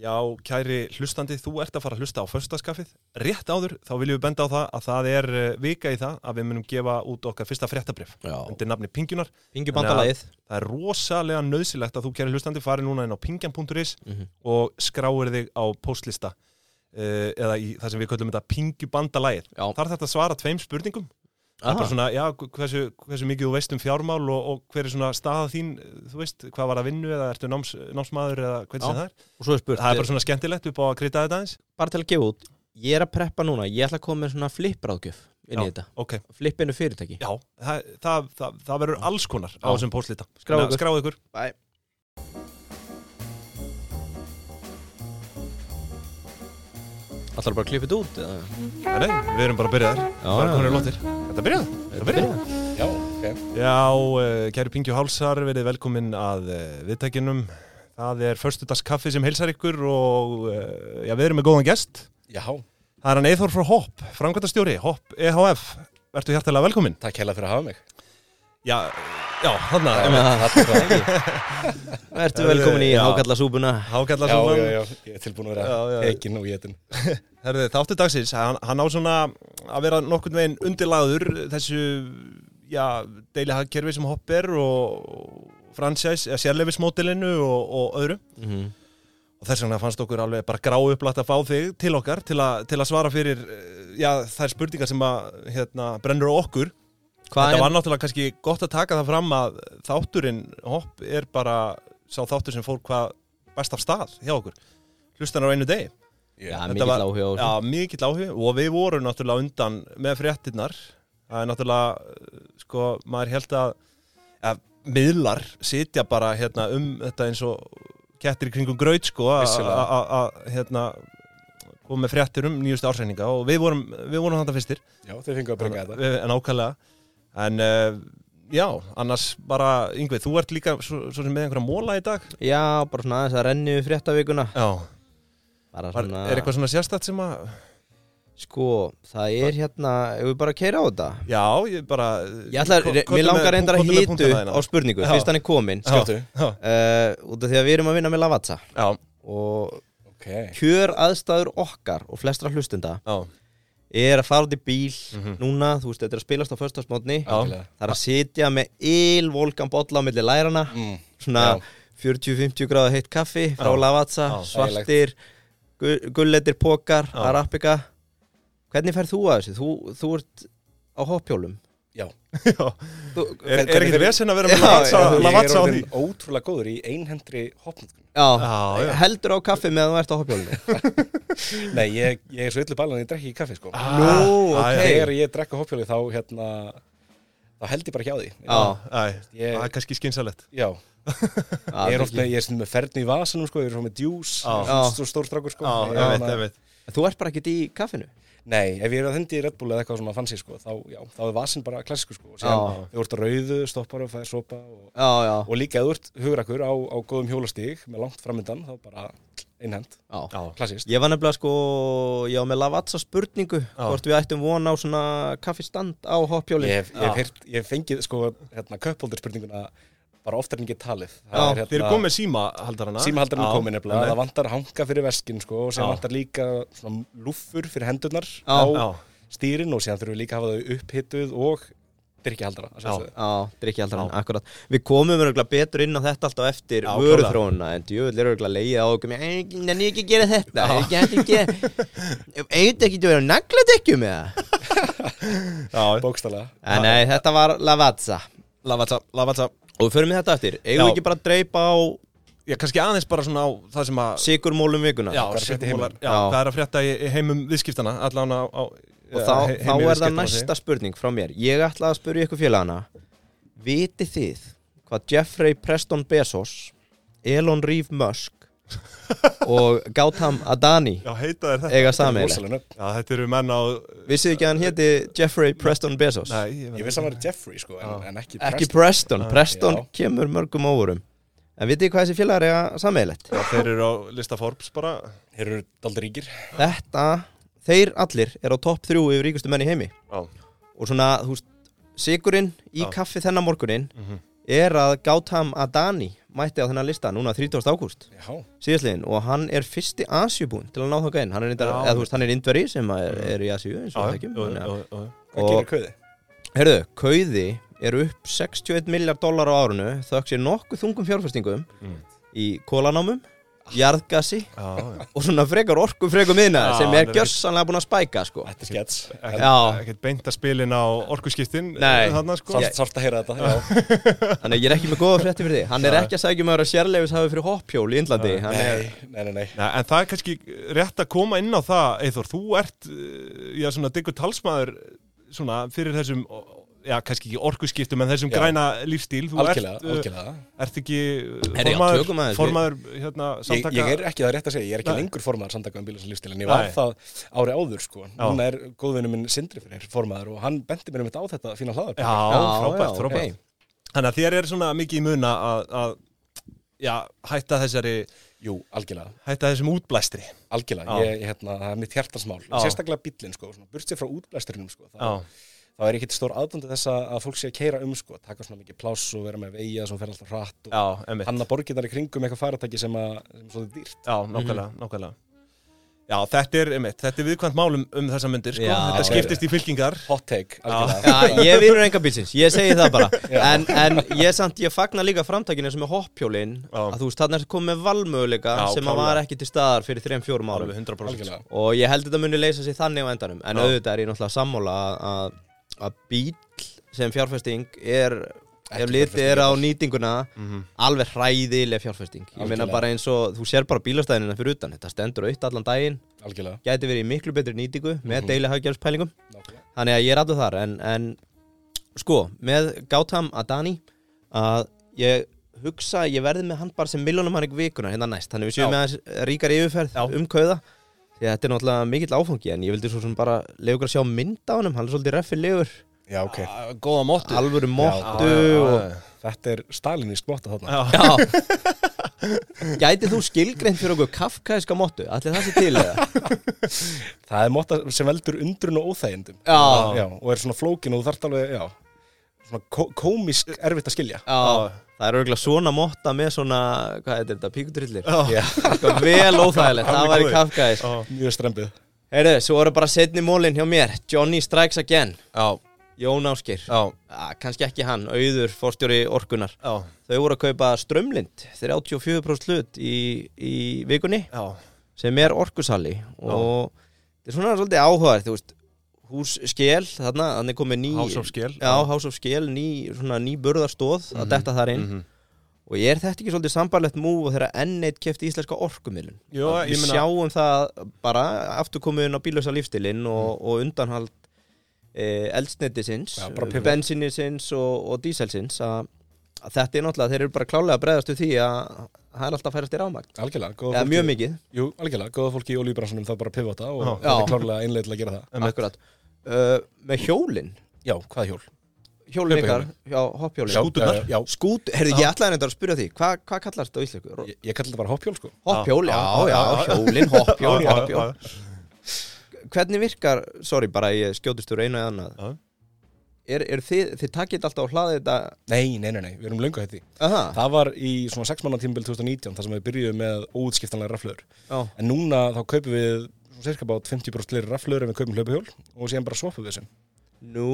Já, kæri hlustandi, þú ert að fara að hlusta á föstaskaffið. Rétt áður, þá viljum við benda á það að það er eh, vika í það að við munum gefa út okkar fyrsta fréttabrif undir nafni Pingjunar. pingjubandalagið Það er rosalega nöðsilegt að þú, kæri hlustandi, fari núna inn á pingjan.is Mhm. og skráir þig á postlista uh, eða í það sem við köllum þetta Pingjubandalagið. Það er þetta að svara tveim spurningum. Er bara svona, já, hversu, hversu mikið þú veist um fjármál og, og hver er svona staða þín, þú veist, hvað var að vinnu eða ertu náms, námsmaður eða hvernig sem það er. Og svo er spurt, Það er bara svona skemmtilegt upp á að krydda þetta aðeins. bara til að gefa út Ég er að preppa núna, ég ætla að koma með svona flipráðgjöf inn í þetta Ok, Flippinu fyrirtæki já, það, það, það, það verður alls konar á þessum póstlita. Skráðu ykkur. Skráðu Ætlar bara þetta út? eða? Nei, nei, við erum bara að byrja þér. Já, bara já. konur lóttir. Þetta byrjað. Þetta byrjað. Já, ok. Já, uh, kæru Pingju Hálsar, verið velkomin að uh, viðtækinum. Það er förstudags kaffi sem heilsar ykkur og uh, já, við erum með góðan gest. Já, Það er hann Eithor frá Hopp, framkvæmtastjóri, Hopp EHF. Vertu hjartalega velkomin. takk hella fyrir að hafa mig. Já, já, Já, einmitt. það er ekki Ertu velkomin í Já. hákallasúpuna hákalla Já, já, já, ég er tilbúin að vera ekinn og getin. Herði, þáttu dagsins, hann, hann á svona að vera nokkurn veginn undirlaður þessu, já, deilihagkerfi sem Hopp er og franchise, eða sérleifismótilinu og, og öðru. Mhm. Og þess vegna fannst okkur alveg bara gráu upplætt að fá þig til okkar til, a, til að svara fyrir, eh, já, þær spurningar sem að, hérna, brennur okkur. Hvað Þetta er var náttúrulega kannski gott að taka það fram að þátturinn Hopp er bara sá þáttur sem fór hvað best af stað hjá okkur. Hlustan á einu degi. Já, Þetta mikill var- áhuga á þessu. Já, mikill áhuga og við vorum náttúrulega undan með fréttinnar það er náttúrulega uh, sko, maður held að, að miðlar sitja bara hérna um þetta eins og kettir í kringum graut sko að- Vissulega. að að, hérna koma með fréttir um nýjustu ársreininga og við vorum, við vorum þetta fyrstir Já, þeir fengu að bringa þetta. Við- en ákvæðlega en uh, já, annars bara Yngveð, þú ert líka svo, svo með einhverja móla í dag Já, bara svona aðeins að renni við fréttavíkuna svona er eitthvað svona sérstætt sem að Sko, það er hérna Ef við bara að keira á þetta Já, ég bara Ég ætla, ko- mér langar reyndar að punktana þína. á spurningu. Fyrst hann er komin. Skjóttu. Já, uh, Út af því að við erum að vinna með Lavazza já, Og Ok. kjör aðstæður okkar Og flestra hlustenda já, Er að fara út í bíl Mhm. Núna, þú veist, þetta er að spilast á. Algjörlega. Það er að sitja með ylvolgan bolla á milli lærana Mm. Svona Já. 40-50 gráða heitt kaffi frá. Lavazza, svartir gu- gulletir pokar, Já. arabika Hvernig færð þú að þessu? Þú, þú ert á hoppjólum Já. já. þú, Er, er ekkert vesen að vera með Já, Lavazza já, Ég er á því? orðin ótrúlega góður í einhendri hoppnötkun. Já, Já, já. heldur á kaffi meðan þú ert á hoppjólinu Nei, ég, ég er svo yllu ballan að ég drekki ekki kaffi, sko. Ah, Nú, já, ok. Þegar ég drekka hoppjóli þá, hérna, þá held ég bara hjá því. Já, Æ, Ég- Það er kannski skynsalett Já. já Ég er oft með, ég er stundum með ferðin í vasanum, sko, ég er svo með djús, Já. svo stór strákur, sko. Já, Ég ég veit, ég veit Þú ert bara ekkert í kaffinu Nei, ef ég er að hendi í Red Bull eða eitthvað svona fancy sko, þá, já, þá er vasin bara klassísku sko. og Já. síðan þú ert að rauðu, stoppar og fæðir sopa og, Já, já, og líka ef þú ert hugrakur á, á góðum hjólastíg með langt framöndan, þá bara einhend, já Já, klassíst. Ég var nefnilega sko, ég var með Lavazza spurningu Hvort við ættum vona á svona kaffistand á hoppjólinu Ég ég Já. ég hef fengið sko, hérna, köpholdur spurninguna bara oftar en ekki talið. Já, er, Þeir eru komið símahaldarana Símahaldarinn er komin nefnilega, það vantar hanga fyrir veskin sko, og síðan vantar líka lúffur fyrir hendurnar á Já, stýrin og síðan þurfum við líka að hafa þau upphituð og drikkihaldara. Já, drikki alltaf Já. akkurat. Við komum örgulega betur inn á þetta alltaf eftir Já, vöruþróuna En djöfull er örgulega leið á okkur með En ég ekki gera þetta. Ég ekki ekki Eitthvað ekki að vera nagladekkjum með það. Já, Bókstaflega. En nei, þetta var Lavazza. Lavazza, Lavazza Og við förum við þetta eftir. Eigum við ekki bara að dreipa á Já, kannski aðeins bara svona á það sem að sigurmólum vikuna. Já, í sigurmólar- já, Já. hvað er að frétta í, í heimum viðskiptana allan á, á Og þá, he- þá heimi er það næsta spurning frá mér. Ég ætla að spyrja ykkur félagana. Vitið þið hvað Jeffrey Preston Bezos Elon Reeve Musk og Gautam Adani Já, heita þér þetta eiga nöfn. Já, þetta eru menn á Vissið ekki að hann héti Jeffrey Preston Bezos? Nei, Ég vissi að hann var Jeffrey sko, en, en ekki Ekki Preston. Preston, Já. Preston Já. kemur mörgum óvurum En vitið þið hvað þessi félagar eiga sameiginlegt? Já, þeir eru á lista Forbes bara Þeir eru daldur ríkir. Þetta, þeir allir er á topp þrjú yfir ríkustu menn í heimi Já, Og svona, þú veist, sigurinn í Já. kaffi þennan morgunin Mhm. er að Gautam Adani mætti á þennan lista núna 30. ágúst síðastliðin og hann er fyrsti Asjubúin til að ná þáka inn hann er, er indveri sem er, er í eins og hvað gerir kauði? Herðu, kauði er upp 61 miljard dólar á árunu þökk sér nokkuð þungum fjárfestingum Mm. í kólanámum, jarðgasi og svona frekar orku frekar miðna Já, sem er gjörsanlega búin að spæka sko. Þetta er skets Ekkert- Já. Ekkert beint að spilin á orkuskiptin Nei. þarna, sko. Sárt að heyra þetta já. þannig ég er ekki með góða frétti fyrir því hann er ekki að segja um að vera sérleifis hafi fyrir hoppjól í Indlandi Nei. hann er, Nei, nei, nei, en það er kannski rétt að koma inn á það Eithor, þú ert uh, já, svona diggur talsmaður svona fyrir þessum já, kannski ekki orkuskiptum en þessum Já. græna lífstíl þú Algjörlega, ert, uh, algjörlega ert ekki uh, Herri, já, formaður, formaður hérna, ég, samtaka ég er ekki það rétt að segja, ég er ekki Nei. lengur formaður samtaka um bílis og lífstíl en ég var Nei. það ári áður sko Já. Núna er góðvinnu minn Sindri fyrir formaður og hann bendi mér um þetta á þetta fína hlaðar Já, frábært. Þannig að þér er svona mikið í muna að, að já, hætta þessari Jú, algjörlega, hætta þessum útblæstri algjörlega ég, hérna, það er mitt hjartansmál Já. sérstaklega bílinn sko, svona, burt sér frá útblæsturinnum sko, þá, Já, þá er ég ekki stór aðdóndi þess að að fólk sé að keira um sko, taka svona mikið pláss og vera með veiða sem fer alltaf hratt og hanna borginnar í kringum eitthvað faratæki sem, að, sem er svona dýrt. Já, nákvæmlega, nákvæmlega. Já, þetta er, einmitt, þetta er viðkvæmt málum um þessa myndir, sko. Já, þetta skiptist í fylkingar. Hot take, algjörlega. Já, ég vinur enga bílsins, ég segi það bara. En, en ég samt, ég fagna líka framtakinu sem er hoppjólin Já. að þú veist, þarna er komið með valmöguleika sem að var ekki til staðar fyrir 3-4 árum. Alveg 100% algjörlega. Og ég held þetta muni leysa sig þannig á endanum. En Já. auðvitað er ég náttúrulega sammála að- að, bíl sem fjárfesting er ef litið er á nýtinguna Mhm. alveg hræðileg fjárfesting. Ég meina bara eins og þú sér bara bílastæðinina fyrir utan þetta stendur aukt allan daginn. Algjörlega, gæti verið í miklu betri nýtingu með Mhm. deili haggjörnspælingum nákvæmlega. Þannig að ég er alltaf þar en, en sko, með Gautam Adani að ég hugsa ég verði með hann bara sem miljónum hann ekki vikuna hérna næst, þannig við séum Já. með ríkar yfirferð um kauða því að þetta er náttúrulega mikill áfangi en ég vildi svo sem bara legur að sjá mynd á honum. Hann er svolítið reffi legur, já, ok, Ah, Góða móttu alvöru móttu Já, og já, þetta er stalinist móta þarna. Já. Já. Gæti þú skilgreint fyrir okkur kafkaðiska móttu? Allir það sé til eða? það er móta sem veldur undrun og óþægindum. Já. já, og er svona flókin og þú þarft alveg, já svona ko komisk erfitt að skilja. Já, það er örgulega svona mótta með svona, hvað er þetta, píkutrillir? já, Sko, vel óþægilegt, það væri góður. kafkaðis mjög strempið Heyrðu, svo eru bara setni mólin hjá mér. Johnny Strikes Again, Já, Jón Áskir já, ah, Kannski ekki hann, auður, fórstjóri orkunar já, Þau voru að kaupa strömlind 34% hlut í, í vikunni já, sem er orkusali. Og þetta er svona svolítið áhugaður þú veist, hús skél þarna, þannig komið ný House of Scale já, House of Scale, ný, svona ný burðarstóð að Mhm. detta þar inn Mhm. og ég er þetta ekki svolítið sambarlegt múf og þegar N1 kefti íslenska orkumilun við ég meina sjáum það bara aftur komið inn á bílösa lífstilinn og, Mm. og undanhald e, bara pivot. bensinisins og, og díselsins að, þetta er náttúrulega, þeir eru bara klálega að bregðast við því að það er alltaf að færast í rámagn algjörlega, fólki mjög mikið, jú, algjörlega, góða fólki í olíubransunum það bara pivota og það er klárlega einlega til að gera það akkurat uh, með hjólin já, hvað hjól? Hlaupahjólin. já, hoppjólin Skúturnar? já, já, skút, heyrðu, ég ætlaði nefndar að spyrja því hvað hva kallast þetta á íslensku? ég, ég kalli þetta bara hoppjól sko Hoppjól, já, Já, já, já, já. hjólin, hoppjól, hoppjól. Hvernig virkar, sorry, bara ég skjótist úr einu eða annað Já. Er, er þið, þið takkið alltaf á hlaðið þetta nei, nei, nei, nei, við erum löngu hætti Aha, það var í svona 6 manna tímabil 2019 þar sem við byrjuðum með óutskiptanlega raflöður já, en núna þá kaupum við cirka bát 50% fleiri raflöður en við kaupum hlaupahjól og síðan bara swappum við þessum nú,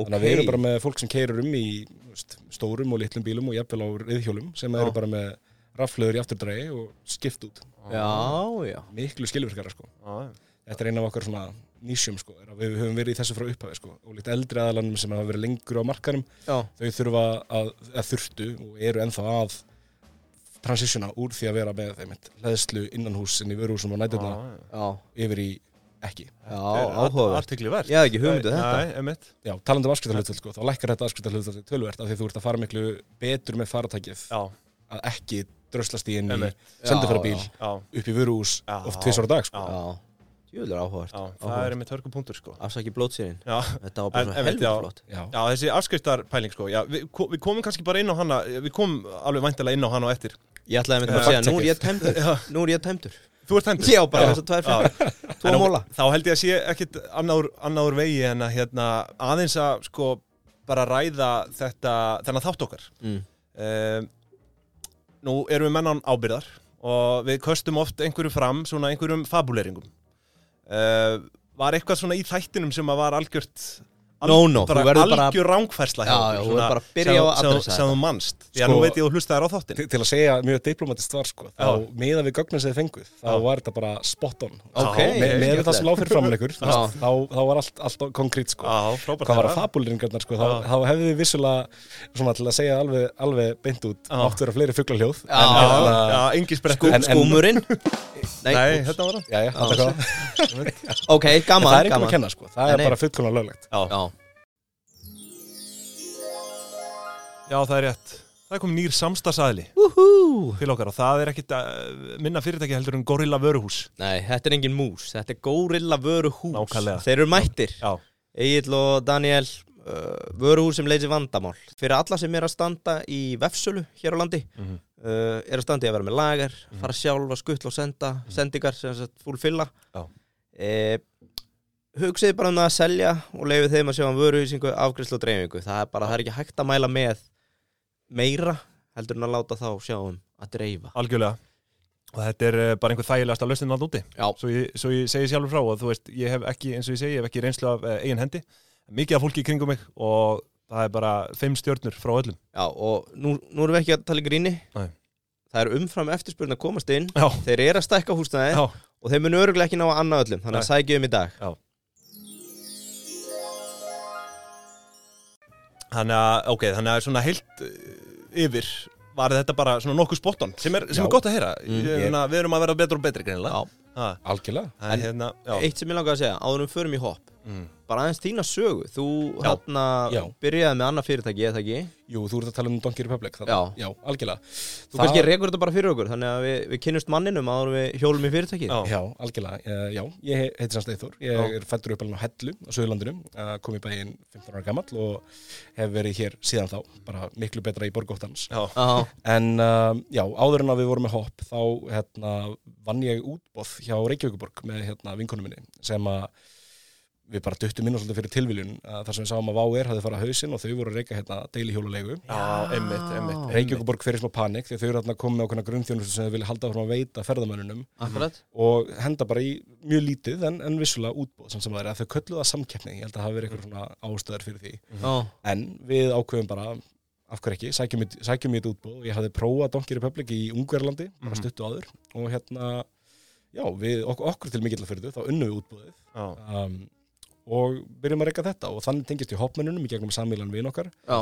ok þannig að við erum bara með fólk sem keirir um í veist, stórum og litlum bílum og jafnvel á reyðhjólum sem eru bara með raflöður í afturdrægi og skipt út. Já, já, miklu skilvirkara sko. Já, þetta er eina af okkar svona nísjum sko er að við höfum verið í þessu frá upphafi sko. Og líkt eldri aðalanum sem hafa verið lengur á markarum já, þau þurfa að, að þurftu og eru ennþá að transitiona úr því að vera með þeim hlæðslu innanhús inn í vöruhúsum og já. já, yfir í ekki. Já, Þetta er Artikli verð Ég hafði ekki hugmyndu þetta. Nei, emitt já, talandi um afskriftahlutvöld sko, þá lækkar þetta afskriftahlutvöld tölvert af því þú ert að fara miklu betur með faratækið Já, að ekki dröslast í inn í Einmitt. já, upp í vöruhús Já. oft tvisar á dag sko. Júlega áhugavert. Já Það Áhugavert. er emitt hörkupunktur sko. Afsaki blótsýrin Já, Þetta var bara já. flott. Já, já þessi afskriftarpæling sko. Já, við, við komum kannski bara inn á hana Við komum alveg væntalega inn á hana og eftir. Ég ætlaði með Já. að segja, nú er ég tæmdur. Nú er ég tæmdur. Þú ert hendur Já, bara þess að tvær fyrir Tvo En á- móla Þá held ég að sé ekkit annáður, vegi en að hérna aðeins að sko bara ræða þetta, þennan þátt okkar. Mm. um, nú erum við mennan ábyrðar og við köstum oft einhverju fram, svona einhverjum fabuleringum uh, Var eitthvað svona í þættinum sem að var algjört No, no, bara þú verður bara- algjör rángfærsla hjá Já, já, þú svona verður bara að byrja á að sem- þú manst. Já, Sko- nú veit ég að þú hlustaðir á þáttin til, til að segja mjög diplomatist var sko, þá meðan við gögnum sem þið fenguð þá var þetta bara spot on. Ok, Já, Me, með það sem lág fyrir framan ykkur Já. þá, þá var allt, allt konkrét sko. Já, frábært. Hvað var að að heyra. fabuleringarnar sko, þá, þá hefði við vissulega svona til að segja alveg, alveg beint út Já. átt vera fleiri Já, hérna, já, engi sprettu Skú, En- en- skúmurinn? Nei, þetta var það. Ok, gaman, það er gaman. að kenna sko, það er bara fullkomlega löglegt Já, það er rétt. Það komið nýr samstagsæðli til okkar og það er ekkit uh, minna fyrirtæki heldur en Gorilla Vöruhús. Nei, þetta er engin mús, þetta er Górilla vöruhús. Nákvæmlega. Þeir eru mættir. Já, Egil og Daniel uh, vöruhús sem leysir vandamál. Fyrir alla sem er að standa í vefsölu hér á landi Mhm. uh, er að standa í að vera með lager fara sjálf að skuttla og senda sendingar sem sagt full fylla Já. eh, Hugsið bara um það að selja og leifið þeim að sjá um vöruhýsingu, afgriðslu og dreifingu. Það er bara, það er ekki hægt að mæla með meira heldur en að láta þá sjá um að dreifa. Algjörlega. Og þetta er uh, bara einhver þægilegasta lausnin að núti Já, svo ég, svo ég segi sjálfur frá og þú veist, ég hef ekki, eins og ég segi, ég hef ekki reynslu af uh, eigin hendi. Mikið af fólki kringum mig og það er bara fimm stjörnur frá öllum. Já, og nú, nú erum við ekki að tala í gríni. Nei. Það er umfram eftirspurn að komast inn. Já, Þeir eru að stækka húsnæði já, og þeir munu öruglega ekki ná að annað öllum Þannig að Nei. sækja um í dag. Já. Þannig að, ok, þannig að svona heilt yfir var þetta bara svona nokkuð spotton sem er, sem er gott að heyra. Mm. ég, ég, við erum að vera betur og betri. Ha, algjörlega. En, hérna, Eitt sem ég langar að segja, áður um förum í hopp mm, Bara aðeins þína sögu Þú hérna byrjaði með annað fyrirtæki, eða ekki jú, þú ert að tala um Donkey Republic þarna. Já. já, algjörlega Þú kannski rekur þetta bara fyrir okkur Þannig að við, við kynnust manninum áður en við hjólum í fyrirtæki Já. Já, algjörlega. Uh, já, ég he- heiti Sann Steithor. Ég Já. er fættur upp alveg á Hellu á Suðurlandinu, uh, kom í bæinn 15 ára gamall og hef verið hér síðan þá, bara miklu betra í borgóttans. En uh, já, áður en að við vorum með hopp, þá hérna, vann ég útbóð hjá Reykjavíkuborg með hérna, vinkonum minni sem að við bara duttum inn á svolítið fyrir tilviljun uh, þar sem við sáum að VáR hafði farað hausinn og þau voru að reyka hérna deili hjólulegu. já, einmitt, einmitt Reykjavíkuborg fyrir smá panik því að þau eru hérna komið með okkurna grunnþjónustu sem þau vilja halda frá að veita ferðamönnunum. Akkurat. Og henda bara í mjög lítið en, en vissulega útbóð sem, sem það er að þau kölluðu það samkeppni, ég held að það hafi verið eitthvað svona ástæður fyrir því. Já, en við ákveðum bara af hverju ekki, sækjum í þetta útbóð og ég hafði prófað Donkey Republic í Ungverlandi bara Mhm. stuttu áður. Og hérna já, við, ok, okkur til mikill að fyrir þau þá unnum við útbóðið um, og byrjum að reyka þetta. Og þannig tengist ég hoppmennunum í gegnum samílan við okkar. Já,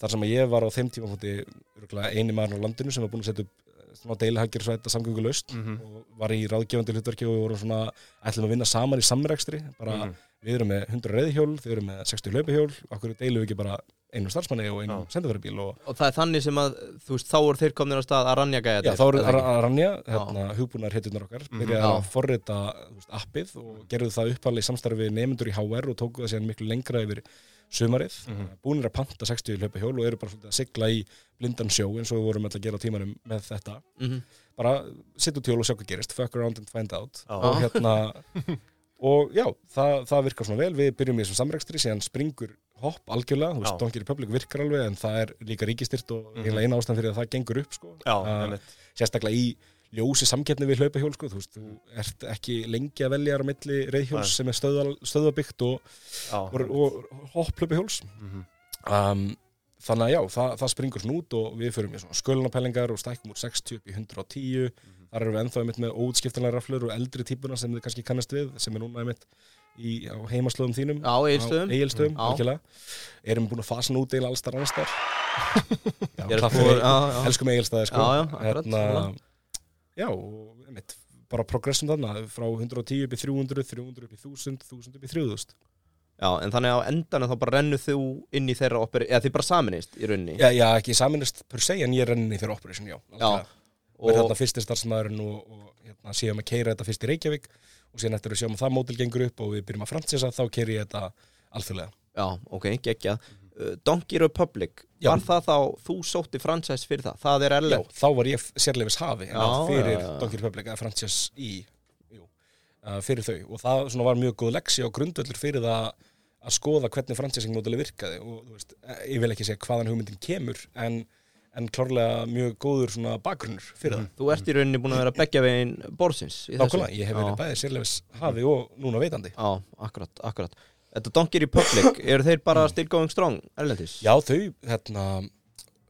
þar sem að ég var á þeim tíma eini maður á landinu sem var búin að setja upp svona deilihagir svæta samgöngulaust Mhm. og var í ráðgefandi hlutverki og við vorum svona ætlum að vinna saman í samrekstri bara Mhm. við erum með 100 reyðhjól, þau eru með 60 hlaupahjól okkur deilum við ekki bara einu starfsmanni og einu Já. sendaferðarbíl og og það er þannig sem að Þú veist, þá eru þeir komin á stað að rannja gæja já, þá eru að rannja hérna, hugbúnar hetjurnar okkar Mhm. byrjaði Já. að forrita veist, appið og gerðu það uppalið í samstarfi við nefndur í HR og tóku það síðan miklu lengra yfir sumarið, Mhm. búinir að panta 60 hlaupahjól og eru bara að sigla í blindan sjó eins og við vorum alltaf að gera tímanum með þetta Mhm. bara sitt út hjól og sjá hvað gerist fuck around and find out Já. og hérna og já, það, það virkar svona vel við byrjum í þessum samrekstri, síðan springur hopp algjörlega, þú veist. Donkey Republic virkar alveg en það er líka ríkistyrt og Mhm. eiginlega eina ástæðan fyrir að það gengur upp sko. Uh, sérstaklega í ljósi samkeppni við hlaupahjól sko, þú veist, þú ert ekki lengi að velja á milli reyðhjóls Nei. sem er stöðva, stöðvabyggt og, og, og hopp hlaupahjóls Mhm. um, þannig að já, það, það springur svona út og við förum í svona skölunapælingar og stækkum úr 60 upp í 110 þar erum við ennþá einmitt með óutskiptanlega raflur og eldri típuna sem þið kannski kannast við sem er núna einmitt í, á heimaslöðum þínum. Egilstöðum, Já. algjörlega erum búin að fasa nú út eða allstar já. elskum Egilstaði sko hérna. Já, einmitt bara progressum þarna, frá 110 upp í 300 300 upp í 1000, 1000 upp í 3000 Já, en þannig á endanum þá bara rennu þú inn í þeirra operi, eða þið bara saminist í rauninni? Já, já, ekki saminist per se en ég renni þeirra operation, já, algjörlega. og er og, þarna fyrsti starfsmæðurinn og, og hérna, séum að keira þetta fyrst í Reykjavík og síðan eftir að sjáum að það mótil gengur upp og við byrjum að fransisa þá keiri ég þetta alþjóðlega. Já, ok, geggjað Donkey Republic, Já. var það þá þú sótti franchise fyrir það, það er Já, erlend þá var ég sérleifis hafi Já, fyrir já, já. Donkey Republic að franchise í jú, uh, fyrir þau og það svona var mjög góð leksi og grundvöldur fyrir það að skoða hvernig franchising módeli virkaði og veist, eh, ég vil ekki segja hvaðan hugmyndin kemur en, en klárlega mjög góður bakgrunnur fyrir það Þú ert í rauninni búin að vera beggja veginn þessu. Nákvæmlega, ég hef verið Já. bæði sérleifis hafi og núna veitandi Já, akkurat, akkurat Þetta Donkey Republic, eru þeir bara still going strong erlendis? Já, þau, hérna,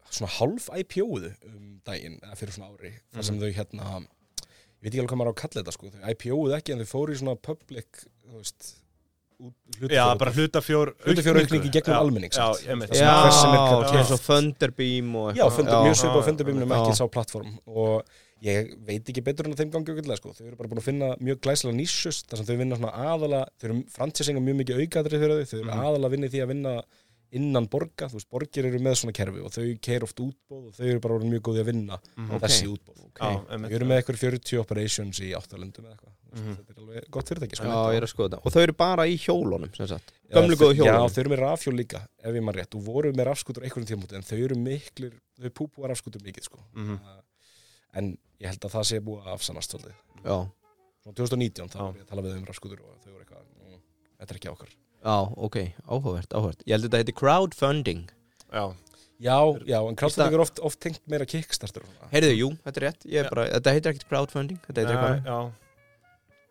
svona hálf IPO-uðu um daginn, eða fyrir svona ári, þar sem þau, hérna, ég veit ekki alveg hvað maður á að kalla þetta, sko, þau IPO-uðu ekki, en þau fóru í svona public, þú veist, út- Já, bara hlutafjór Hlutafjáraukning í gegnum Já, almenning, Já, samt. einmitt Það sem Já, eins og Thunderbeam og Já, fundur, mjög svipað á já, fundurbímnum, já. ekki sá plattform. Og ég veit ekki betur en að þeim gangi auðvitað, sko, þau eru bara búin að finna mjög glæslega nísjust, þar sem þau vinna svona aðala, þau eru franchising mjög mikið aukaðrið fyrir þau, þau eru Mhm. aðala að vinna í því að vinna innan borga, þú veist, borgir eru með svona kerfi og þau keir oft útbóð og þau eru bara mjög góði að vinna Mhm. Ok. þessi útbóð. Já, Þau einmitt. eru með eitthvað 40 operations í áttalundum eða eitthvað, Mhm. þetta er alveg gott fyrirtæki, sko. Já, ég er að skoða þetta Og þau eru bara í hjólunum, sem sagt Já, Gömlu þau- góðu Já, hjólunum þau eru með rafhjól líka, ef ég maður rétt, og voru með rafskútur einhverjum tímúti, en þau eru miklir, þau púpúa rafskútur mikið, sko. Mhm. En ég held að það sé búið að afsannast svolítið. Já, Svona 2019 þá var ég að tala við um rafskútur og þau voru eitthvað, mm, þetta er ekki okkar. já, ok, áhugavert, áhugavert Ég held að þetta heiti crowdfunding Já, Já, já, en crowdfunding er oft, oft tengt meira kickstarter og svona. Heyrðu, jú, þetta er rétt Ég er Já. bara, Þetta heitir ekkert crowdfunding Þetta heitir eitthvað já.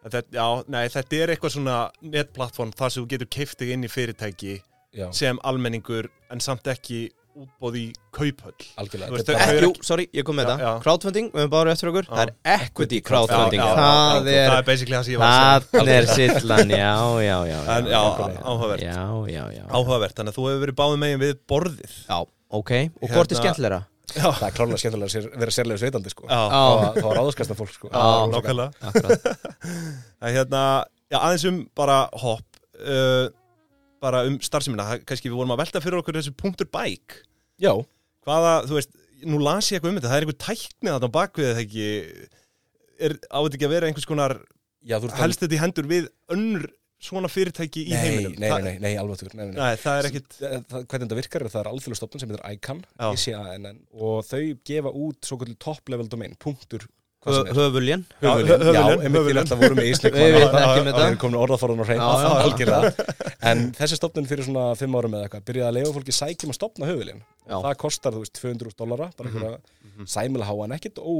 En Þetta, já, nei, þetta er eitthvað svona netplattform þar sem þú getur keift þig inn í fyrirtæki Já, sem almenningur en samt ekki útbóð í kauphöll. Algjörlega. Þú veist, er Eh, Jú, sorry, ég kom með Já, það já. Crowdfunding, við höfum bara eftir okkur. Já. Það er equity crowdfunding. Já, já, Það það er er basically það sem ég var að segja. Það er sillan, já, já, já En áhugavert. Já, já, já. Áhugavert, þannig að þú hefur verið báðum megin við borðið. Já, ok, og hvort er Hérna- skemmtilegra? Já, Það er klárlega skemmtilega að sér- vera sérlega sveitandi, sko. Það var ráðskastan fólk, sko. Já, En hérna, já, aðeins um bara hopp. Uh, bara um starfsemina, það- kannski við vorum að velta fyrir okkur þessu punktur bæk Já, hvaða, þú veist, nú las ég eitthvað um þetta. Það er einhver tækni þarna bakvið það ekki? Er á þetta ekki að vera einhvers konar já, helst þetta í hendur við önnur svona fyrirtæki í Nei, heiminum? nei, nei, nei, nei, alveg tugur, nei, það er ekkit hvernig þetta virkar að það er alþjóðlega stofnun sem heitir. ICANN og þau gefa út svo Höfuljen Já, einmitt til alltaf vorum við í Ísleik Við vitum ekki með Það það. er komin orðaforðan og hrein Já, já. algjörlega En þessi stofnun fyrir svona fimm árum eða eitthvað byrjaði að leiða fólki sækjum að stopna höfulinn Já. Það kostar, þú veist, 200 dollara bara Mhm. einhverja sæmilega háa en ekkit ó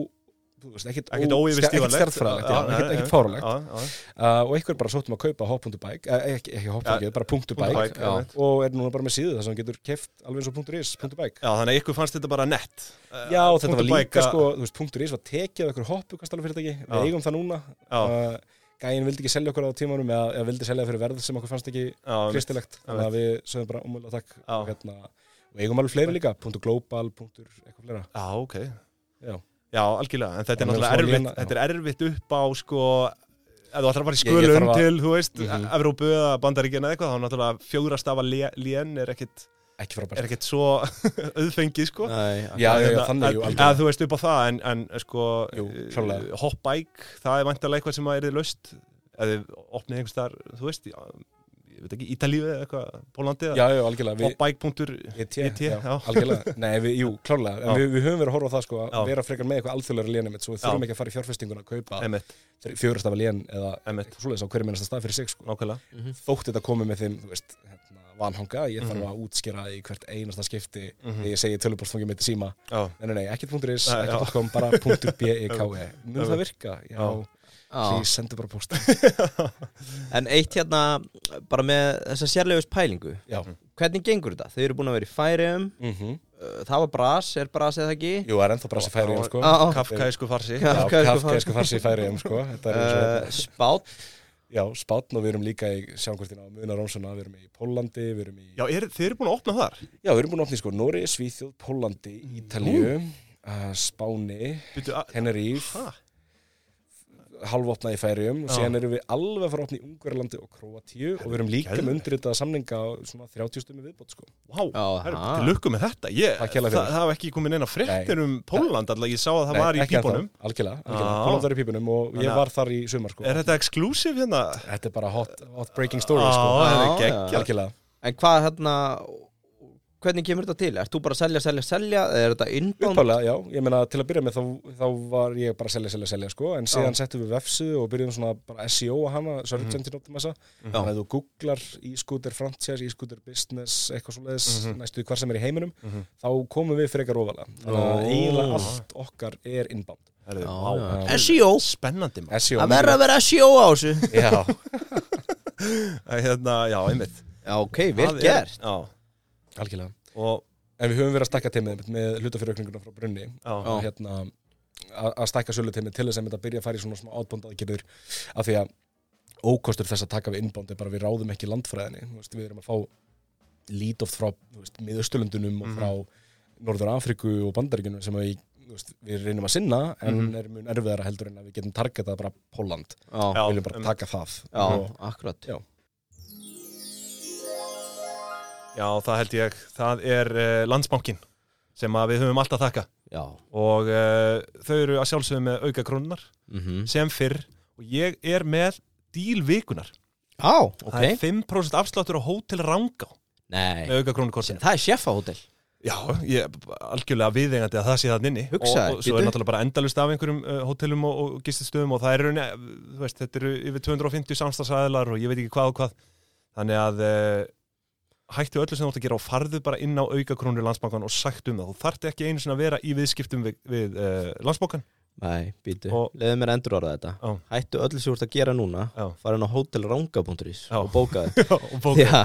já, ekkit, ekkit fárulegt uh, og einhver bara sóttum að kaupa hop.bike eh, ekki, ekki hop.bike, bara .bike og er núna bara með síðu þar sem hann getur keft alveg eins og .is, .bike. Já, þannig að ykkur fannst þetta bara nett. Já, og þetta var líka sko, þú veist, .is var tekið af einhver hoppukastalum fyrirtæki, Já. við eigum það núna. Uh, Gæin vildi ekki selja okkur á tímanum eða, vildi selja fyrir verð sem okkur fannst ekki kristilegt þannig að við sögum bara umvöld takk Já. og, hérna, og eigum alveg fleiri líka, .global, eitthvað fleira Já, algjörlega, en þetta er náttúrulega erfitt já. Þetta er erfitt upp á sko ef þú ætlar að fara í þarf að- til, þú veist, Mhm. Evrópu eða Bandaríkina eða eitthvað, þá náttúrulega fjóra stafa lén er ekkit, ekki er ekkit svo auðfengið, sko Nei, Já, já, já, Hérna, þannig, jú, eða þú veist upp á það, en, en sko klárlega. hoppbæk, það er vantilega eitthvað sem að er þið löst eða opnið einhvers þar, þú veist ekki, Ítalíu eða eitthvað Pólandi Já, eða já, algjörlega við, hoppbæk.er ET, ET, já, já. algjörlega Nei, við, jú, klárlega, en Já. við, við höfum verið að horfa á það sko, að Já. vera frekar með eitthvað alþjóðlega lénum svo við Já. þurfum ekki að fara í fjárfestinguna að kaupa fjórastafa lén eða svoleiðis á hverju minnasta stað fyrir sig sko. nákvæmlega Mhm. þótt þetta komið með þeim, þú veist, hérna, vanhanga, ég þarf Mhm. að útskýra í hvert einasta skipti Mhm. þegar ég segi tölupostfangið mitt síma Já, nei, nei, nei, ekkert punktur is, já. ekkert .com, bara punktur B-E-K-E mun Já. það virka? Já, Please, sendu bara post. En eitt hérna, bara með þessa sérlegust pælingu. Já, Hvernig gengur þetta? Þau eru búin að vera í færiðum mhm. Það var bras, er bras eða ekki? Jú, það er ennþá brasi færi um, sko. Já, já. kafkaísku farsi. Kafkaísku farsi. í færi um, sko er Uh, spát Já, spátn og við erum líka í sjánkvörtina á Muna Rómsuna, við erum í Pólandi, við erum í Já, er, þið eru búin að opna þar? Já, við erum búin að opna í sko Nóri, Svíþjóð, Pólandi, Ítalíu, uh, Spáni, Byrju, að- Tenerife, Ha? halvopnað í færium og síðan erum við alveg að fara opna í Ungverjalandi og Króatíu og við erum líka með undirritaða samninga á svona 30 stundum viðbót sko. Ha. til lukku með þetta ég, það, það hafa ekki komið neina fréttir um Póland alltaf, ég sá að það Nei, var í pípunum Algjörlega. Póland var í pípunum og ég var þar í sumar sko. Er þetta exclusive hérna? Þetta er bara hot, hot breaking story sko. er. Algjörlega En hvað hérna hvernig kemur þetta til? Ert þú bara að selja, selja, selja? Eða er þetta inbound? Uppálega, já, ég meina til að byrja með þá, þá var ég bara að selja, selja, selja sko, en síðan settum við vefsið og byrjum svona bara SEO að hana, Search Mhm. Engine Optimizer þannig að ef þú googlar e-scooter franchise, e-scooter business, eitthvað svo leiðis Mhm. næstu því hvar sem er í heiminum, Mhm. þá komum við frekar ofalega þannig að eiginlega allt okkar er. Já. SEO Spennandi maður SEO Það verður að vera SEO á þessu Já, hérna, Já, einmitt Já, ok, vel er- gert Já, algjörlega. Og En við höfum verið að stækka teimið með hlutafyrirökninguna frá brunni hérna að að stækka söluteimið til þess að byrja að fara í svona smá átbónd aðgerður af því að ókostur þess að taka við innbánd er bara við ráðum ekki landfræðinni. Þú veist, við erum að fá lít oft frá miðausturlundunum og Mhm. frá Norður Afriku og Bandaríkunum sem við, þú veist, við reynum að sinna en Mhm. er mjög erfiðara heldur en að við getum targetað bara Póland, við viljum bara um- taka það. Já, og akkurat. Já. Já, það held ég. Það er uh, landsbankin sem við höfum alltaf þakka. Já, og uh, þau eru að sjálfsögðu með auka krónunar mhm. sem fyrr. Og ég er með díl vikunar Já, það er ok 5% afsláttur á Hótel Rangá. Nei, með auka krónukortinu það er sjefahótel Já, ég er algjörlega viðeigandi að það sé það inni. Hugsaðu, og, og svo er náttúrulega bara endalust af einhverjum uh, hótelum og, og gististöðum og það er raunni, þú veist, þetta eru yfir 250 samstagsæðilar og ég veit ekki hvað og hvað. Þannig að uh, hættu öllu sem þú átt að gera og farðu bara inn á auka krónur landsbankan og sagt um það. Þú þarft ekki einu sinni að vera í viðskiptum við, við uh, landsbankan Nei, býtu, leiðu mér endur orða þetta. Já. Hættu öllu sem þú ert að gera núna inn á hotelranga.is og bóka. Já,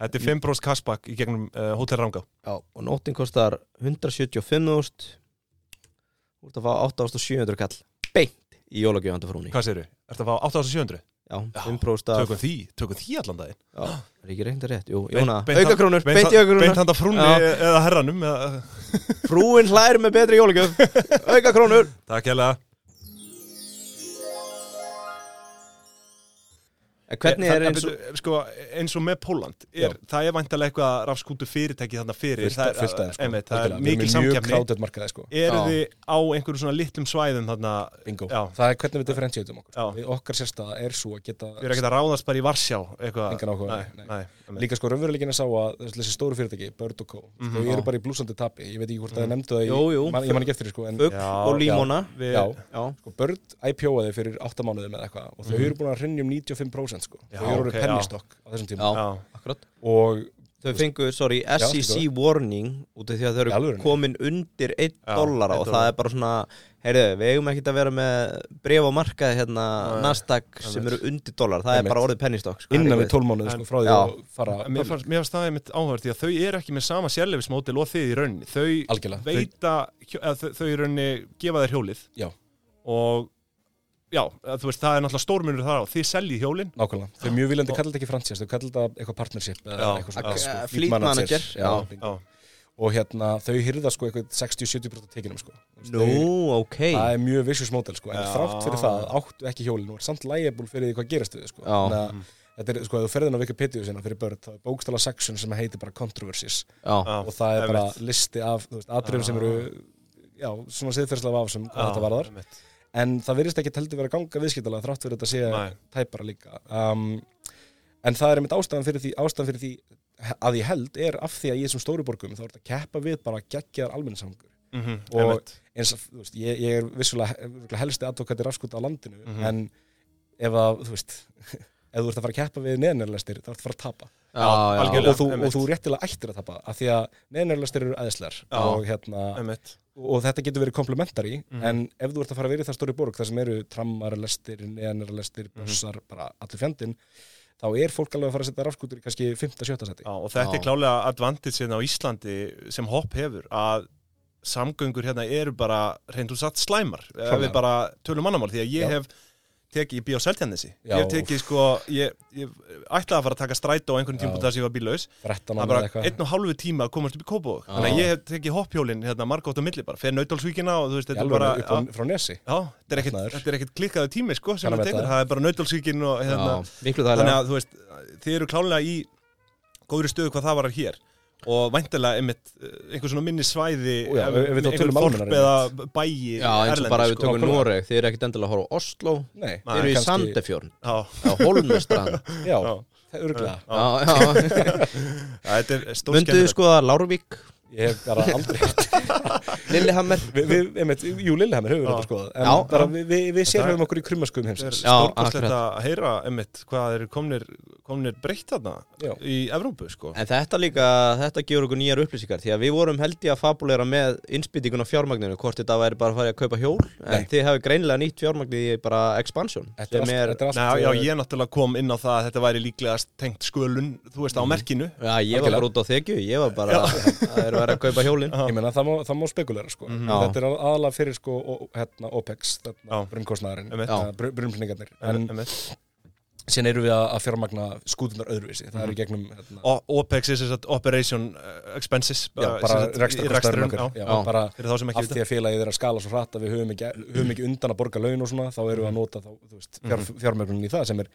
Þetta. Er 5% cashback í gegnum uh, Hótel Rangá já, og nóttin kostar 175.000 Þú ert að fá 8.700 kall beint í jólagjöfandi frúni. Hvað segirðu? Ertu að fá 8700? Já, Já, 5% af Tökum því, tökum því allan daginn. Já, er ekki reynda rétt, jú, Beint- í auka Beint handa frúnni eða herranum eða, Frúin hlær með betri jólagjöf. Auka krónur Takk hérlega. En Hvernig Það- er eins og byrju, sko, eins og með Póland er, það er væntalega eitthvað rafskútu fyrirtæki þarna fyrir. Fullt það fullt af þeim, sko. einmitt, það er mikil með mjög samkjafni crowded markaði sko. eru þið á einhverju svona litlum svæðum þarna, Bingo. Já. Það er hvernig við differentiatum okkur. Já. við, Okkar sérstaða er svo að geta við erum ekkert að ráðast bara í Varsjá eitthvað, Engan áhuga, nei, nei. nei. Líka sko raunveruleikin er sá að þessi stóru fyrirtæki, Bird Co. Mhm. þau eru bara í blúsandi tapi, ég veit ekki hvort það er nefndu það í- Jú, jú. man, ég man ekki eftir því sko Já, og límóna við, Já. Já, sko, Bird IPO-aði fyrir 8 mánuðum eða eitthvað og þau Mhm. eru búin að hrinja um 95% sko. Já, þau eru ok, orðið já. pennistokk á þessum tíma Já. já, akkurat og Þau fengu, sorry, SEC warning út af því að þau eru alvörunni? komin undir 1 Já, dollara og það er bara svona heyrðu, við eigum ekkert að vera með bref á markaði hérna, Nasdaq sem eru undir dollar, það er bara orðið pennistokk sko. innan við 12 mánuði En- sko, frá því að fara mér fannst, mér fannst það einmitt áhverð því að þau eru ekki með sama sérleifismótil og þið í rauninni þau algjörlega veita, þau, þau í rauninni gefa þér hjólið Já. og já, veist, það er náttúrulega stórmunur þar á. Þið seljið hjólin. Nákvæmlega, þau mjög viljandi kalla þetta ekki franchise, þau kalla þetta eitthvað partnership eða Já. eitthvað Ak- svona fleet manager, já. bingo. já, og hérna þau hyrða sko eitthvað 60-70% af tekinum sko. Nú, þau- ok. Það er mjög vicious model sko. En þrátt fyrir það áttu ekki hjólin. Og er samt liable fyrir því hvað gerast við sko. Þannig að þetta er sko ef þú ferðin á Wikipedia sinna fyrir börn þá er bókstala section sem heitir bara controversies. Og það er bara listi af þú veist, atriðum sem eru já, svona siðferðslega af sem hvað Já, þetta varðar. En það virðist ekki heldur vera að ganga viðskiptalega þrátt fyrir þetta sé Nei. tæpara líka um, en það er einmitt ástæðan fyrir því ástæðan fyrir því að ég held er af því að ég sem stóri borgum þá er þetta að keppa við bara geggjaðar almenningssamgur Mhm, Og- einmitt. eins að, þú veist, ég, ég er vissulega helsti advokati rafskúta á landinu Mhm. en ef að, þú veist ef þú ert að fara að keppa við neðanærlestir þá ert að fara að tapa já, já, algjörlega. og þú, og þú réttilega ættir að tapa af því að neðanærlestir eru æðislegar Já. og, hérna, einmitt. Og þetta getur verið komplementari Mhm. en ef þú ert að fara að vera í það stóri borg þar sem eru trammar, lestir, neðanærlestir Mhm. bussar, bara allir fjandinn þá er fólk alveg að fara að setja rafskútur í kannski 5-7 seti Já, og þetta Já. er klálega advantagein á Íslandi sem hopp hefur að samgöngur hérna eru bara reynd úr satt slæmar ef Klárlega. við bara tölum mannamál því að ég Já. hef tekið, ég bý á Seltjarnesi ég hef tekið sko, ég, ég ætlaði að fara að taka strætó á einhvern Já. tímpúnt þar sem ég var bílaus. 13 það ára bara einn og hálfu tíma að komast upp í Kópavog Já. þannig að ég hef tekið hoppjólin hérna margótt á milli bara, fer nautálsvíkina og þú veist, í þetta er bara þetta er er ekkit klikkaðu tími sko sem að það tekur, það. er bara nautálsvíkin og hérna, þannig að þú veist, þið eru klálega í góðri stöðu hvað það varar hér og væntilega einmitt eh, svona minni svæði Ó já, ef við þá einhver tölum þorp almennar eða bæi Já, eins og bara ef við sko. tökum. Noreg Þið eru ekkert endilega að horfa á Oslo. Nei, Þið eru í kannski- Sandefjörn Já, á Holmestrand Já, Þetta er Munduðu stórskemmtilegt skoða Lárvík, Ég hef bara aldrei Lillehammer við, við, einmitt, Jú, Lillehammer hefur Já. þetta skoðað En Já, bara við, við, við sérhefum okkur í krummaskum Það er heimsins Já, stórkostlegt akkurat. að heyra einmitt hvað er komnir, komnir breytt þarna Já. í Evrópu sko En þetta líka, þetta gefur okkur nýjar upplýsingar Því að við vorum held ég að fabulera með innspýtingun á fjármagninu Hvort þetta væri bara að fara að kaupa hjól En Nei. þið hefur greinilega nýtt fjármagni í bara expansion Þetta er Sem allt, er, þetta er allt Nei, já, eh, ég náttúrulega kom inn á það að þetta væri líklegast tengt skölun, þú veist, á merkinu já, ég var bara út á þekju Ég var bara að það er að kaupa hjólin Ég meina, það má, það má spekulera sko. Mhm. Já. Þetta er aðalega fyrir sko, og, hérna, OPEX. Já. brunnfningarnir. En síðan eru við að fjármagna skútunar öðruvísi. Það eru gegnum, hérna, O- OPEX er sem sagt Operation uh, Expenses já, bara Já. bara Fyrir þá sem ekki af því að félagið er að skala svo hratt að við höfum ekki, höfum ekki undan að borga laun og svona, þá erum við að nota þá, þú veist, fjár, Mhm. fjármögnunin í það sem er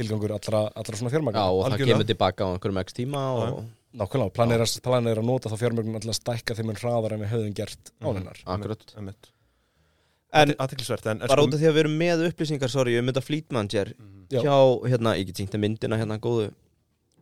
tilgangur allra, allra svona fjármagna. Já, og það Algjörlega. kemur tilbaka á einhverjum x tíma og, Nákvæmlega, planið er, að- planið er að nota þá fjármögnunin alltaf að stækka þeim en hraðar en við höfum gert Mhm. ánennar. Akkurat en bara sko- út af því að við erum með upplýsingar, sorry, um þetta Fleet Manager Mhm. Já. hjá, hérna, ég get sýnt að myndina hérna góðu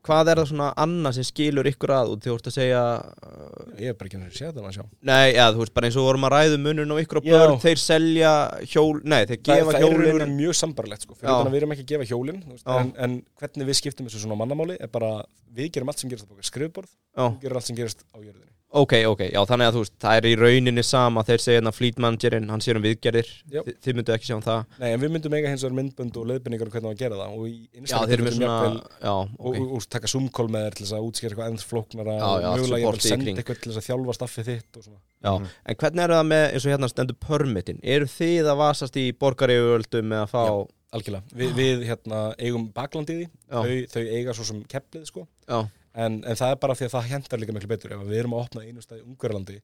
Hvað er það svona annað sem skilur ykkur að og þú ert að segja uh, Ég er bara ekki að sé þetta að sjá. Nei, já, þú veist, bara eins og vorum að ræðu munun og ykkur og börn, þeir selja hjól, nei, þeir Það, gefa það er hjólin veru mjög sambarlegt sko, fyrir utan að við erum ekki að gefa hjólin veist, en, en hvernig við skiptum þessu svona mannamáli er bara, við gerum allt sem gerist á skrifborð, við gerum allt sem gerist á jörðinni ok, ok, já, þannig að þú veist, það er í rauninni sama, þeir segja hérna Fleet Managerinn, hann sér um viðgerðir, þi, þið myndu ekki sjá um það. Nei, en við myndum eiga hins vegar myndbönd og leiðbynningar um hvernig að gera það og í Já, Instagram eru já, og, og, og taka zoom-call með þér til þess að útskýra eitthvað ennþ flóknara Já, og mögulega ég vil senda eitthvað til þess að þjálfa staffið þitt og svona. Já, Mhm. en hvernig er það með, eins og hérna stendur permitin, eru þið að vasast í borgaríuöldum með að fá, Já. algjörlega, við, við hérna, eigum bakland í því, Já. þau, þau eiga svo sem kepplið sko. Já, en, en það er bara því að það hendar líka miklu betur. Ef við erum að opna einu stað í Ungverjalandi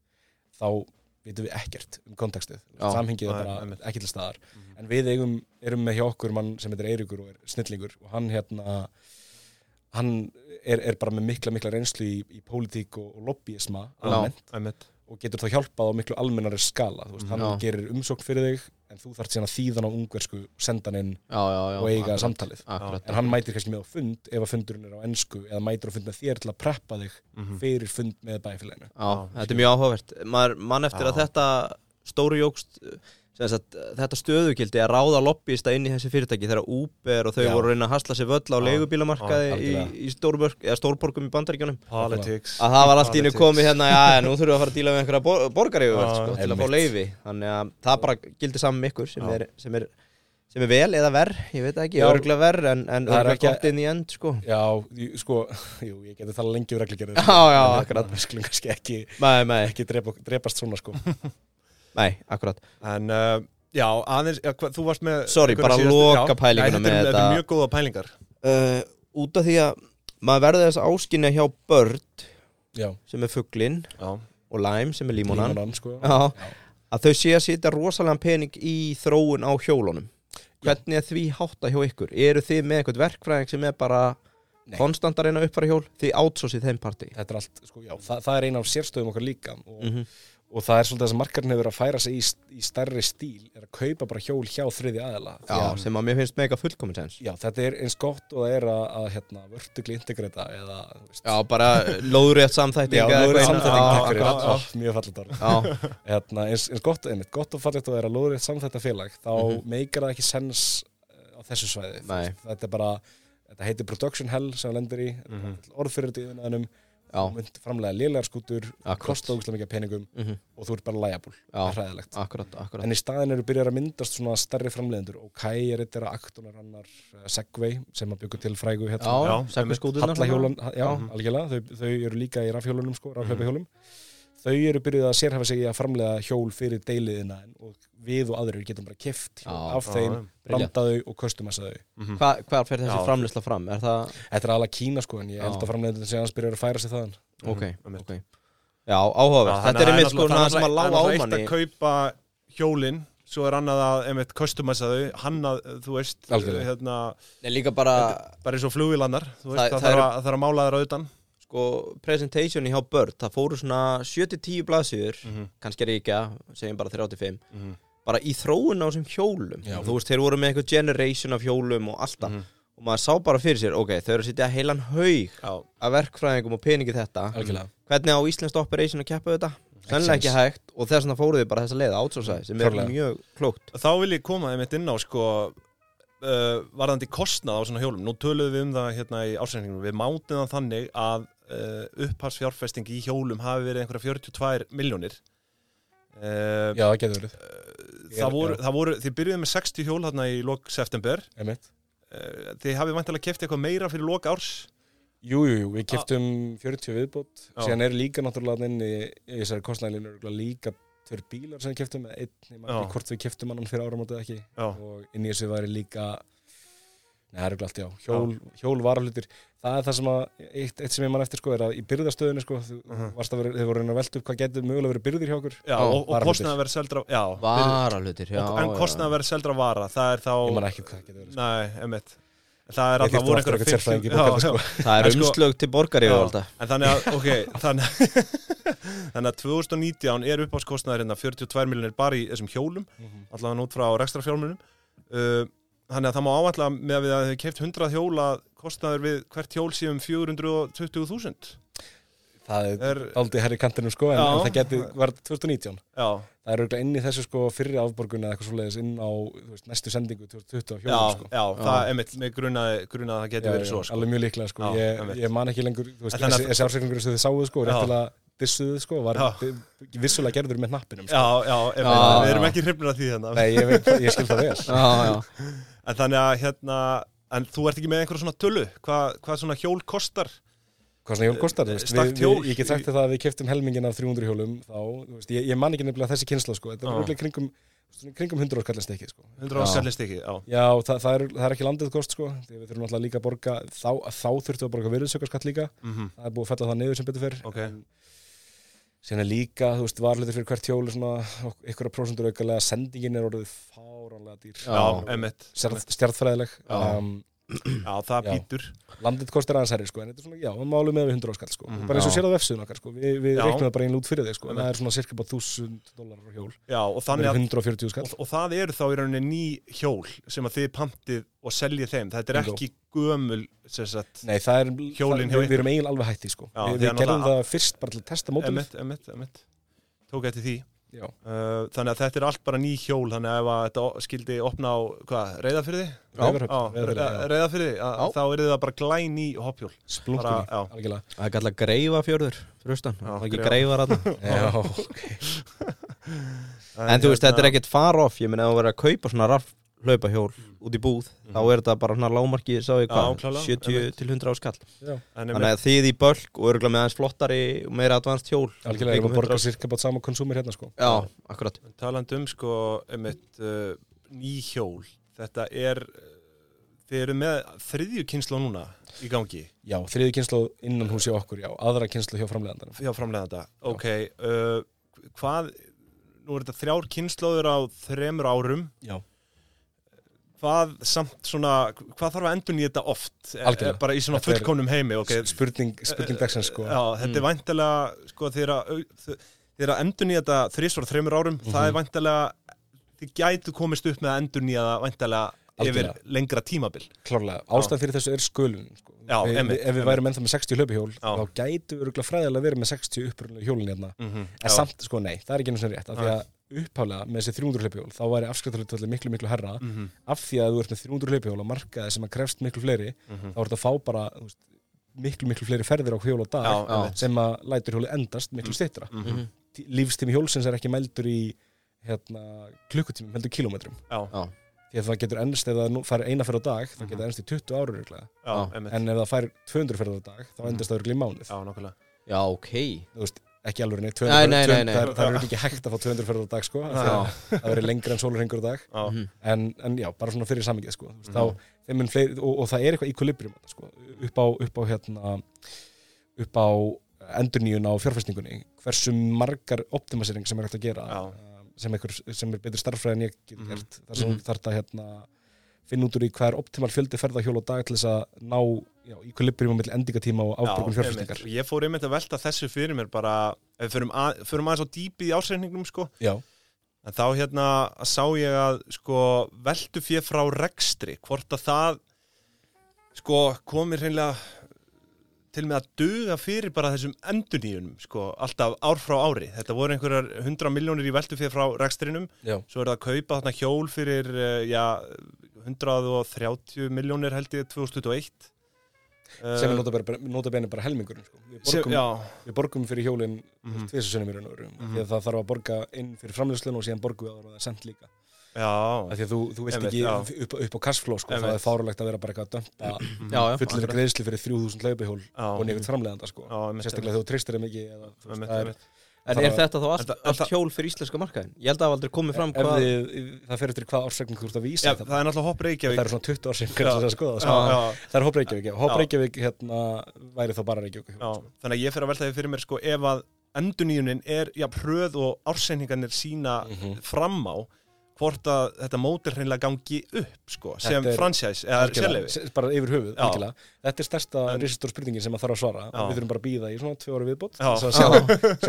þá vitum við ekkert um kontekstið samhengið er bara ekki til staðar. En við eigum, erum með hjá okkur mann sem heitir Eiríkur og er snillingur. Og hann hérna hann er, er bara með mikla mikla reynslu í, í pólitík og, og lobbyisma almennt. Og getur þá hjálpað á miklu almennari skala þú veist, hann Já. gerir umsókn fyrir þig en þú þarft síðan að þýðan á ungversku senda hann inn já, já, og eiga akkurat, samtalið. Akkurat, en hann mætir kannski með á fund ef að fundurinn er á ensku eða mætir á fund með þér til að preppa þig Mhm. fyrir fund með bæfélaginu þetta er mjög áhugavert. Maður mann eftir að þetta stóru jógst sagt, þetta stöðugildi að ráða lobbyista inn í þessi fyrirtæki þegar Uber og þau Já. voru reyna að hasla sér völl á leigubílamarkaði í, í stórborgum í bandaríkjunum. Að það var allt í innu Politics. komið hérna já, nú þurfum við að fara að díla með einhverja bor borgarífuvöld Já, sko, til að fá leifi þannig að það bara gildi saman með ykkur sem er, sem er sem er vel eða verð, ég veit það ekki, örgulega verð en, en Það er ekki- gott inn í end sko. Já, sko, jú, ég geti tala lengi um já, En, skulum kannski ekki, drepast svona sko nei, akkurat. En uh, já, aðeins, já, hva, þú varst með Sorry, bara síðustu- loka pælinguna með þetta. þetta. Er mjög góða pælingar. Uh, út af því að maður verður þess áskinja hjá börn Já, sem er fugglinn og Lime sem er límonan. Límonan sko. Að þau sé að sitja rosalega pening í þróun á hjólunum. Hvernig er því hátta hjá ykkur? eru þið með eitthvað verkfræðing sem er bara konstant að reyna að uppfæra hjól? Þið átsósið þeim partí Þetta er allt, sko, já, það, það er eina af sérstöðum okkar líka og, mm og það er svolítið þess að markarinn hefur verið að færa sig í, í stærri stíl er að kaupa bara hjól hjá þriði aðila. Því Já, að- sem að mér finnst mega fullkomin sens. Já, þetta er eins gott og það er að, að hérna, vertikli integrita eða, veist, Já, bara lóðrétt samþætting Já, lóðrétt samþætting, Mjög Já, hérna, eins, eins gott, einmitt, gott og fallet og það er að lóðrétt samþætta félag þá Mhm. meikar það ekki sens uh, á þessu svæði. Þetta bara, þetta heitir production hell sem það lendir í, Mhm. orð fyrir þetta í innanum já, mynd framlega lélegar skútur Akkurat. kosta ógæslega mikið peningum mhm, og þú ert bara læjabúl, Já. það er hræðilegt. Akkurat, akkurat. En í staðin eru byrjar að myndast svona stærri framleiðendur. Og Kai er eitthvað aktunar annar uh, Segway sem að byggja til frægu hérna, segmi skútunar Hallahjólan, já, Mhm. algjörlega, þau, þau eru líka í rafhjólunum sko, rafhlaupahjólum þau eru byrjuð að sérhafa sig í að framlega hjól fyrir deiliðina og við og aðrir getum bara Já, af þeim, þau og customessa þau. Mhm. Hva, Hvað fer þessi framleysla fram? Er það, Þetta er alveg Kína sko, en ég held að framleiðin sem hans byrjar að færa sig þaðan. Ok, einmitt. ok. Já, áhugavert, Já, þetta er einmitt sko það sem að það lága er á manni. eitt að kaupa hjólin svo er annað að, einmitt, þau hannað, þú veist hérna, Nei, líka bara, bara eins og veist, Það- það, það það, eru- þarf að, það mála þær auðan sko, presentationi hjá Bird það fóru svona 7-10 blaðsýður Mhm. kannski er ekki, segjum bara 35 Mhm. bara í þróun á þessum hjólum Já. þú veist, þeir voru með eitthvað generation af hjólum og alltaf Mhm. og og maður sá bara fyrir sér, ok, þau eru að sitja heilan haug Já, af verkfræðingum og peningi þetta algjörlega hvernig á Íslandst Operation að keppa þetta sannlega ekki hægt og þess vegna fóruð þið bara þessa leið átsósaði sem er Klárlega. mjög klókt þá vil ég koma einmitt inn á sko uh, varðandi kostnað á svona hjólum nú töluðum við um það hérna í ásendingum við mátum það þannig að uh, upphafsfjárfesting í hjólum hafi verið einhverja 42 miljónir uh, Já, það getur verið, það, voru, það voru þið byrjuðu með 60 hjól þarna í lok september. Einmitt. Uh, þið hafið vantilega keft eitthvað meira fyrir lok árs? Jú, jú, jú, við keftum 40 viðbót. Síðan er líka náttúrulega inn í, í þessari kostnæðinlinu líka tveir bílar sem við keftum einn, ég maður Já. ekki hvort við keftum annan fyrir áramótið ekki. Já. og inn í þessu væri líka Nei, það er allt, já, hjól, hjól varaflutir það er það sem að, eitt, eitt sem ég man eftir sko er að í byrðastöðinu sko, þú Mhm. varst að vera, þið voru að reyna að velta upp hvað getur mögulega verið byrðir hjá okkur já, og, og varahlutir. kostnað að vera seldra já, varahlutir, já, og, en já. kostnað að vera seldra vara það er þá ég man ekki hvað það getur verið sko. nei, emitt það er Ég alltaf þyrfti voru einhverja eitthvað sérfræðing í 50 bókaldi, já, sko. það er En sko- umslög til borgar Já. yfirvalda En þannig að, ok, þannig, þannig að 2019 er uppáskostnaður hérna 42 miljonir bara í þessum hjólum, Mhm. allavega út frá rekstra fjármunum. Þannig að það má áætla með að við þau keift 100 hjóla kostnaður við hvert hjól síðum 420.000. það er aldrei herri kantinum sko en, Já. en það getur, var 2019 já, það er auðvitað inn í þessu sko fyrri afborgun eða eitthvað svoleiðis inn á veist, næstu sendingu 2020 á já, sko. já, það er með grunaði að það geti verið svo, sko. alveg mjög líklega sko. Ég, ég man ekki lengur veist, þessi, þessi ársreikningur sem þið sáuð sko réttilega dissuðu sko var vissulega gerður með nappinum sko. Já, já, Já, við erum ekki hrifnir af því hérna. nei ég, veit, ég skil það vel já, já. En þannig að, hérna, en þú ert ekki með einhverja svona tölu, hvað, hvað svona hjól kostar? hvað svona hjól kostar þú veist, Stakt við, hjól. við, ég get sagt það að við keftum helmingin af 300 hjólum þá þú veist, ég, ég man ekki nefnilega þessi kynsla sko þetta er örugglega kringum, kringum 100 áskallin stekki sko 100 á Já. skallist ekki, já. Já, það, það, er, það er ekki landið kost sko því við þurfum alltaf líka að borga þá, þá þurftum við að borga virðsökkarskatt líka Mm það er búið að fella það niður sem betur fyrr Ok. En síðan er líka, þú veist, varlutir fyrir hvert hjól er svona einhverja prósentur aukalega sendingin er orðið fáránlega dýr Já. Emitt. Já. um, Já, það býtur. landið kostar herri sko en þetta er svona, já, við málum með við 100 áskall sko. Mhm. bara eins og sér á vefsíðun okkar sko. Við, við reiknum það bara einn út fyrir þig sko. En það er svona cirka bara 1000 dólarar á hjól. Já, og þannig að 140 skall. og, og það eru þá í rauninni ný hjól sem að þið pantið og seljið þeim. Þetta er ekki gömul sem sagt, Nei, það er, Hjólin það, við, við erum eiginlega alveg hætti sko. Já, við, við gerðum það fyrst bara til að testa mótum emitt, emitt, emitt tók eftir því uh, þannig að þetta er allt bara ný hjól þannig að ef að þetta skildi opna á hvað, reyðafyrði? Reyðafyrði, Já. þá er það bara glæn í hoppjól Bara- það er kallað greifa fjörður fyrir austan, Já, það er ekki greifa. greifar Já, en þú veist, þetta er hérna- ekkert far off ég meina ef þú verður að kaupa svona raff hlaupahjól út í búð, þá er þetta bara svona lámarki, sá ég hvað, klárlega, 70 einmitt. til 100 áskall þannig að þið í bölk og örgulega með aðeins flottari og meira advanced hjól. Algjörlega, erum að borga 100 cirka bát sama konsumir hérna sko. Já, akkurat. Talandi um sko emitt uh, ný hjól þetta er uh, þið eru með þriðju kynslu núna í gangi? Já, þriði kynslu innan hús hjá okkur, já, aðra kynslu hjá framlegandanum hjá framleiðanda ok, uh, hvað nú er þetta þrjár kynnslóður á þremur árum. Já, hvað samt svona hvað þarf að endur nýja þetta oft Eh, Algjörlega. eh, bara í svona fullkomnum heimi okay. spurning, spurning dagsins sko já, þetta er væntalega sko þegar að endur nýja þetta þrísvar á þremur árum Mhm. það er væntalega þið gætu komist upp með að endur nýja það væntalega yfir lengra tímabil Klárlega, ástæðan fyrir þessu er skölun sko. Já, Við- einmitt, Ef við værum ennþá með 60 hlaupihjól Já. þá gætu við fræðilega verið með 60 upprunlega hjólin hérna mm -hmm. En samt, sko, nei, það er ekki svona rétt af því að upphálega með þessi 300 hlaupihjól þá væri afskrættalutvalli miklu, miklu herra mm -hmm. af því að þú ert með 300 hlaupihjól og markaði sem að krefst miklu fleiri þá ert að fá bara veist, miklu, miklu fleiri ferðir á hjól á dag Já, já. sem að lætur hjóli endast miklu stittra Mhm. Tí- lífstími hjólsins er ekki mældur í hérna, klukkutímum, heldur kilómetrum já, já, því að það getur ennst ef það nú fær eina ferð á dag þá getur það ennst í 20 ára en ef það fær 200 ferð á dag þá Mhm. endast það í mánuð. Já, ok. Þú veist, ekki alveg neitt Nei, nei, nei, nei. það er- er örugglega ekki hægt að fá 200 ferð á dag sko, af því að það verður lengra en sólurhengur á dag já, Mhm. en, en já, bara svona fyrir samingið sko, þú veist, Mhm. þá, fleiri, og, og það er eitthvað equilibrium sko, upp á, upp á hérna upp á endurníun á fjárfæstingunni hversu margar optimasering sem er hægt að gera sem, einhver, sem er betur starffræði en ég get Mhm. gert þar sem Mhm. þú þarf að hérna, finna út úr í hvað er optimal fjöldi ferða hjól og dag til þess að ná á milli endingatíma og afbörgun Já, fjárfæstingar. Ég fór einmitt að velta þessu fyrir mér bara, ef við förum, að, förum aðeins á dýpið í ásreikningnum sko, já, en þá hérna sá ég að sko veltu fyrir frá rekstri, hvort að það sko komið hreinlega til með að duga fyrir bara þessum endurníunum sko, alltaf ár frá ári. Þetta voru einhverjar 100 miljónir í veltu fyrir frá rekstrinum, Já, svo er það að kaupa þarna hjól fyrir eh, já, 130 miljónir held ég 2021 sem er notabene, notabene bara helmingurinn sko. við, sem, borgum, já, við borgum fyrir hjólinn mm Mhm. -hmm. tvisasunum í raun og veru Mhm. því að það þarf að borga inn fyrir framlýslun og síðan borgu að það er sendt líka því að þú, þú veist Einmitt, ekki já. upp, upp á cashflow sko. það er fárulegt að vera bara eitthvað já, fullir greiðsli fyrir 3000 hlaupihjól og nefnt framleganda sko. sérstaklega þú tristir veist, einmitt, það er. En Það er þetta þá allt, allt hjól fyrir íslenska markaðin? Ég held að það aldrei komið fram ef hvað þið, það fer eftir hvað ársreikning þú ert að vísa Já, þetta. það er náttúrulega hopp það Reykjavík eru svona 20 ár sem Já. kannski að skoða já, sko. já, það er Hopp Reykjavík. Hopp. Reykjavík hérna, væri þá bara Reykjavík Já, sko. þannig að ég fer að velta því fyrir mér sko ef að endurníunin er já, pröð og ársendingarnir sína Mhm. fram á hvort að þetta mótir hreinlega gangi upp sko, sem franchise eða Algjörlega, sérleifi s- bara yfir höfuð, algjörlega. Þetta er stærsta risastór spurningin sem maður þarf að svara. Já. við þurfum bara að býða í svona tvö ára viðbót þess að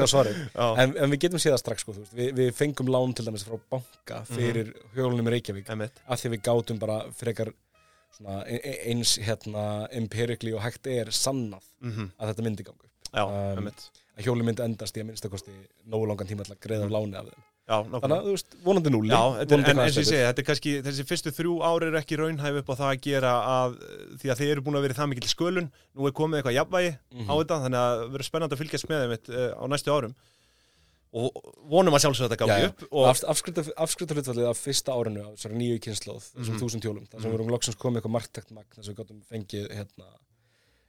Já, en, en við getum séð það strax sko, veist. við, við fengum lán til dæmis frá banka fyrir hjólunum í Reykjavík af því að við gátum bara frekar svona, e- e- eins hérna, empirically og hægt er sannað mm að þetta myndi ganga upp. Um, að hjólun myndi endast í að minnstakosti nógu langan tíma til að greiða af láni af þeim Já, þannig að þú veist, vonandi núli Já, en eins og ég segi, þetta er kannski, þessi fyrstu þrjú ári er ekki raunhæf upp á það að gera að, því að þið eru búin að vera það mikil skölun, nú er komið eitthvað jafnvægi Mhm. á þetta, þannig að það verður spennandi að fylgjast með þeim uh, á næstu árum og vonum að sjálfsögða þetta gangi upp og, Af, afskriftaflutfallið af fyrsta árinu af þessari nýju kynnslóð, þessum Mhm. þúsund hjólum þar sem Mhm. við erum loksins komið eitthvað marktækt magn þar sem við fengið hérna,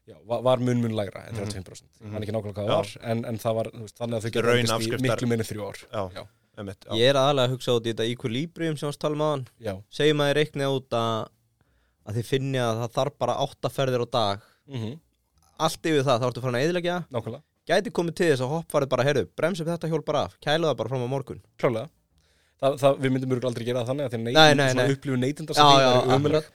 já, var, mun mun lægra en Mhm. 35% Mhm. hann ekki nákvæmlega hvað það Já. var en, en það var veist, þannig að þau afskriftar. miklu minni þrjú ár já, Já. Emitt. Ég er aðalega að hugsa út í þetta equilibrium sem varst tala um aðan Já, Segjum að þið reiknið út að að þið finni að það þarf bara átta ferðir á dag. Mm Allt yfir það, þá ertu farin að nákvæmlega, Gæti komið til þess að hoppfarið bara, heyrðu, bremsa upp þetta hjól bara af. Kælu það bara fram á morgun. Klálega. Það, það, við myndum mjög aldrei gera það þannig að upplifun neytindar Já, sem já, því er.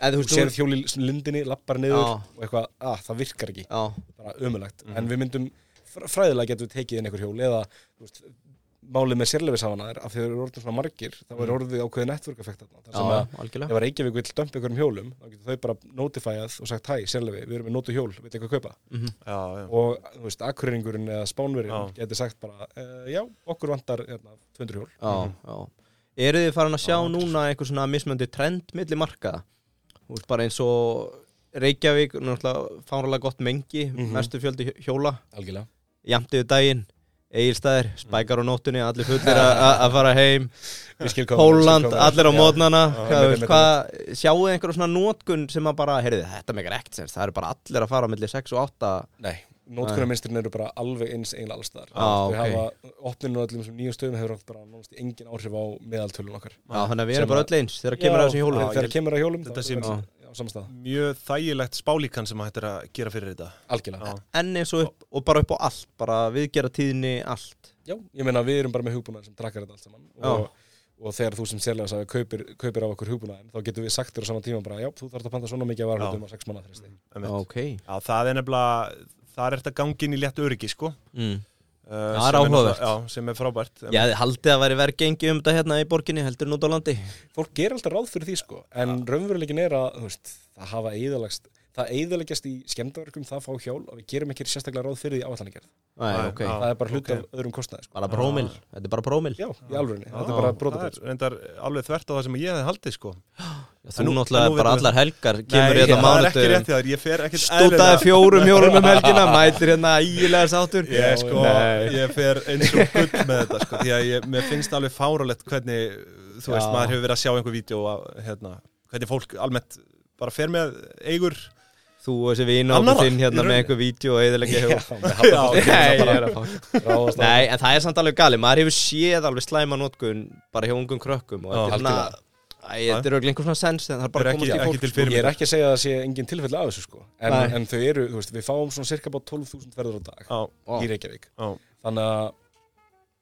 En þú þú hjóli lundinni, lappar niður Já. og eitthvað, að það virkar ekki. Já, bara umulegt, Mhm. en við myndum fr- fræðilega getum við tekið inn einhver hjól eða veist, málið með sérleifishafana er af því að þeir eru orðin svona margir þá er Mhm. orðið ákveðið network-effekt þarna þar já, sem að ef að Reykjavík vil dömpa einhverjum hjólum þá getur þau bara notifæjað og sagt hæ, sérleifi, við erum með notu hjól, við eitthvað kaupa Mhm. já, já. og þú veist, akkurýringurinn eða spánverinn getur sagt bara, uh, já, okkur vantar hérna, 200 hjól Já, Mhm. já Eru þið farin að sjá Já, núna einhver svona mismöndi trend milli markaða? Þú veist, bara eins og Reykjavík, náttúrulega fáralega gott mengi, Mhm. mestu fjöldi hjóla algjörlega, Jamt yfir daginn, eigilstæðir, spækar á nóttunni, allir fullir að- fara heim. Póland, allir á mótnana. Sjáu þið einhverjum svona nótkun sem að bara, heyrðu, þetta megar ekkert Það eru bara allir að fara milli 6 og 8 Nei, nótkunarminstrin eru bara alveg eins eiginlega alls staðar. Já, Þau ok. hafa, opninu á öllum þessum nýjum stöðum hefur bara náttúrulega engin áhrif á meðaltölun okkar. Já, þannig að við Sem erum bara öll eins þegar kemur að þessum hjólum. Já, Þegar kemur að hjólum Þetta þá við Já. á samastað mjög þægilegt spálíkan sem hættir að gera fyrir þetta. Algjörlega. Já, En eins og, upp, og bara upp á allt, bara viðgera tíðinni allt. Já, ég meina við erum bara með hugbúnaðin sem drakkar þetta allt saman. Og, og þegar þú sem sérlega sagði kaupir, kaupir af okkur hugbúnaðin þá getum við sagt þér á sama tíma bara já, þú þarf að panta svona mikið að varhaldum á sex manna emitt. Ok. Já, það er nefnilega það er þetta gangin í létt öryggi sko. Mm. Já, það er áhugavert. Já, sem er frábært. Ég hefði haldið að væri verið gengi um þetta hérna í borginni heldur en út á landi. Fólk gerir alltaf ráð fyrir því sko. En raunveruleikin er að þú veist, það hafa eðalagst það eðaleggjast í skemmdaverkum það fá hjól og við gerum ekki sérstaklega ráð fyrir því áallanlegjörð Æ, Æ, ok, já. það er bara hlut ok. af öðrum kostnaði sko. bara prómil Þetta er bara prómil. Já, í Já, þetta er bara það brotabótt er alveg þvert á það sem ég hefði haldið sko. Þú En nú- náttúrulega nú bara allar helgar kemur Nei, hérna það ekkert Stútaði fjórum hjólum um helgina Mætir hérna ígilega sátur Ég, sko, ég fer eins og gull með þetta sko, því að ég, mér finnst alveg fáralegt hvernig, þú veist, maður hefur verið að sjá einhver vídeo að, hérna, hvernig fólk almennt bara fer með eigur Þú og þessi vina Annarra, okkur þinn hérna með einhver vídeo og hafnafólk Nei, á- en það er samt alveg gali, maður hefur séð alveg slæma notkun bara hjá ungum krökkum og þetta er svona algjörlega. Æ, þetta er örugglega einhver svona sens en það er bara Er að komast ekki- í ekki fólk til sko. Ég er ekki að segja að það sé engin tilfelli af þessu sko. En, en þau eru, veist, við fáum svona cirka bá 12.000 verður á dag Já, Ó. í Reykjavík. Já, þannig að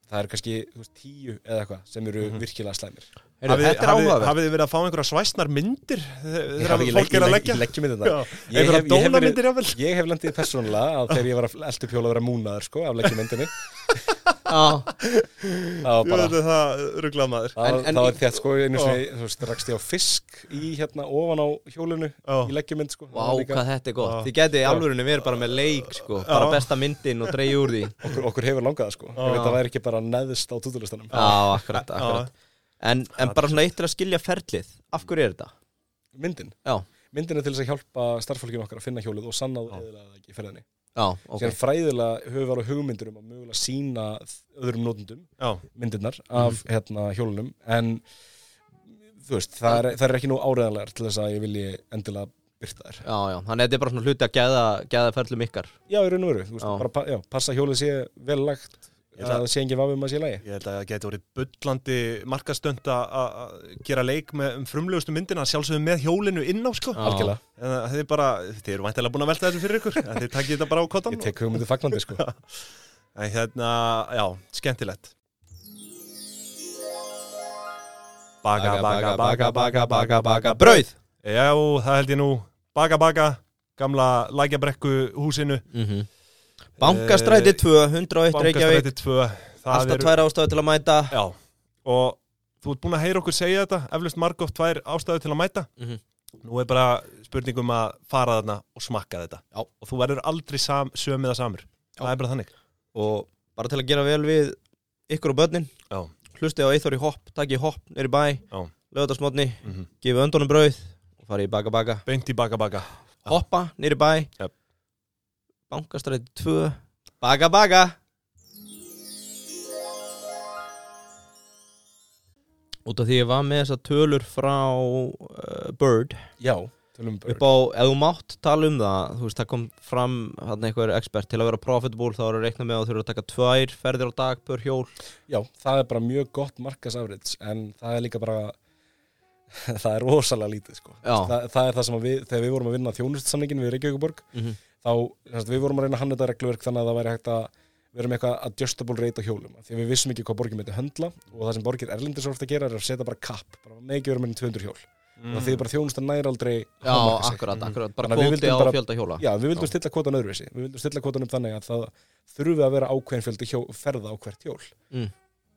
það er kannski veist, tíu eða eitthvað sem eru Mhm. virkilega slæmir. Hafið, Þetta þið verið að fá einhverja svæsnar myndir þegar fólk er að legg- leggja? ég legg- ég legg myndirnar. Já, Ég hef- einhverja dólamyndir jáfnvel Ég hef lendið persónulega að þegar ég var að eldu pjóla að vera múnaður sko, af leggjumyndinni. Já, Bara þetta er það rugglað maður. Það En- en það var þétt sko, einu sinni, rakst ég á fisk í hérna ofan á hjólinu Já. í leggjumynd sko. Vá, líka- hvað þetta er gott. Já. Þið getið í alvörunni verið bara með leik sko, bara Já. besta myndin og dreigja úr því. Okkur, okkur hefur langað sko. Ég veit að það væri ekki bara neðst á tútulistanum Já, akkurat, akkurat. En, en bara svona eitt til að skilja ferlið. Af hverju er þetta? Myndin? Já, Myndin er til þess að hjálpa starffólkinu okkar að finna hjólið og sannað eða ekki ferðinni já, ok. Síðan fræðilega höfum við alveg hugmyndur um að mögulega sína öðrum notendum Já, myndirnar af hérna, hjólunum. En þú veist, það er, það er ekki nú áreðanlegar til þess að ég vilji endilega byrta þær. Já, já, þannig að þetta er bara svona hluti að gæða, gæða ferlum ykkar. Já, í raun og veru, þú veist, Já. bara pa, já, passa hjólið sé vel lagt Ég ætla- að það sé engin vafum að sé lagi. Ég held að það geti verið bullandi markastönd að gera leik með um frumlegustu myndina sjálfsögum með hjólinu inn á sko. Algjörlega, það er bara, þið eru væntilega búin að velta þessu fyrir ykkur þið takkið þetta bara á kottan ég tek hugmyndið fagnandi sko. En hérna, já, skemmtilegt. Baga, baga, baga, baga, baga, baga Brauð. Já, það held ég nú. Baga, baga, gamla lækjabrekku húsinu mm Bankastræti 2, 101 Reykjavík Bankastræti 2 Það Alltaf eru- tvær ástöðu til að mæta Já, og þú ert búin að heyra okkur segja þetta eflust margótt tvær ástæðu til að mæta Mhm. Nú er bara spurningum að fara þarna og smakka þetta Já. og þú verður aldrei sam, sömið að samur Það er bara þannig Og bara til að gera vel við ykkur og börnin Já. Hlusti á Eithor í hopp, takk í hopp nýri bæ Já. Lögðarsmotni, mm -hmm. gefið öndunum brauð Og farið í baka baka Beint í baka baka Hoppa nýri bæ Jöp. Bankastræti 2 Baka baka. Út af því ég var með þessar tölur frá uh, Bird. Já, tölum upp á, ef þú mátt tala um það þú veist, það kom fram hann einhver expert til að vera profitable þá eru reiknað með að þú þurfa að taka tvær ferðir á dag per hjól. Já, það er bara mjög gott markasafrits en það er líka bara það er rosalega lítið sko. Það, það er það sem að við, þegar við vorum að vinna þjónustsamningin við Reykjavíkuborg mm -hmm. Þá, við vorum að reyna að hanna þetta regluverk þannig að það væri hægt að vera með eitthvað adjustable rate á hjólum. Því við vissum ekki hvað borgin myndi höndla og það sem borgir erlendir svo ofta að gera er að setja bara kapp bara ekki vera með 200 hjól. Mm. og því bara þjónustan nær aldrei Já, akkurat, akkurat, bara við kvóti á fjölda hjóla. Já, við vildum stilla kvotan öðruvísi. Við vildum stilla kvotan upp þannig að það þurfi að vera ákveðin fjöldi hjó, ferða á hvert hjól. Mm.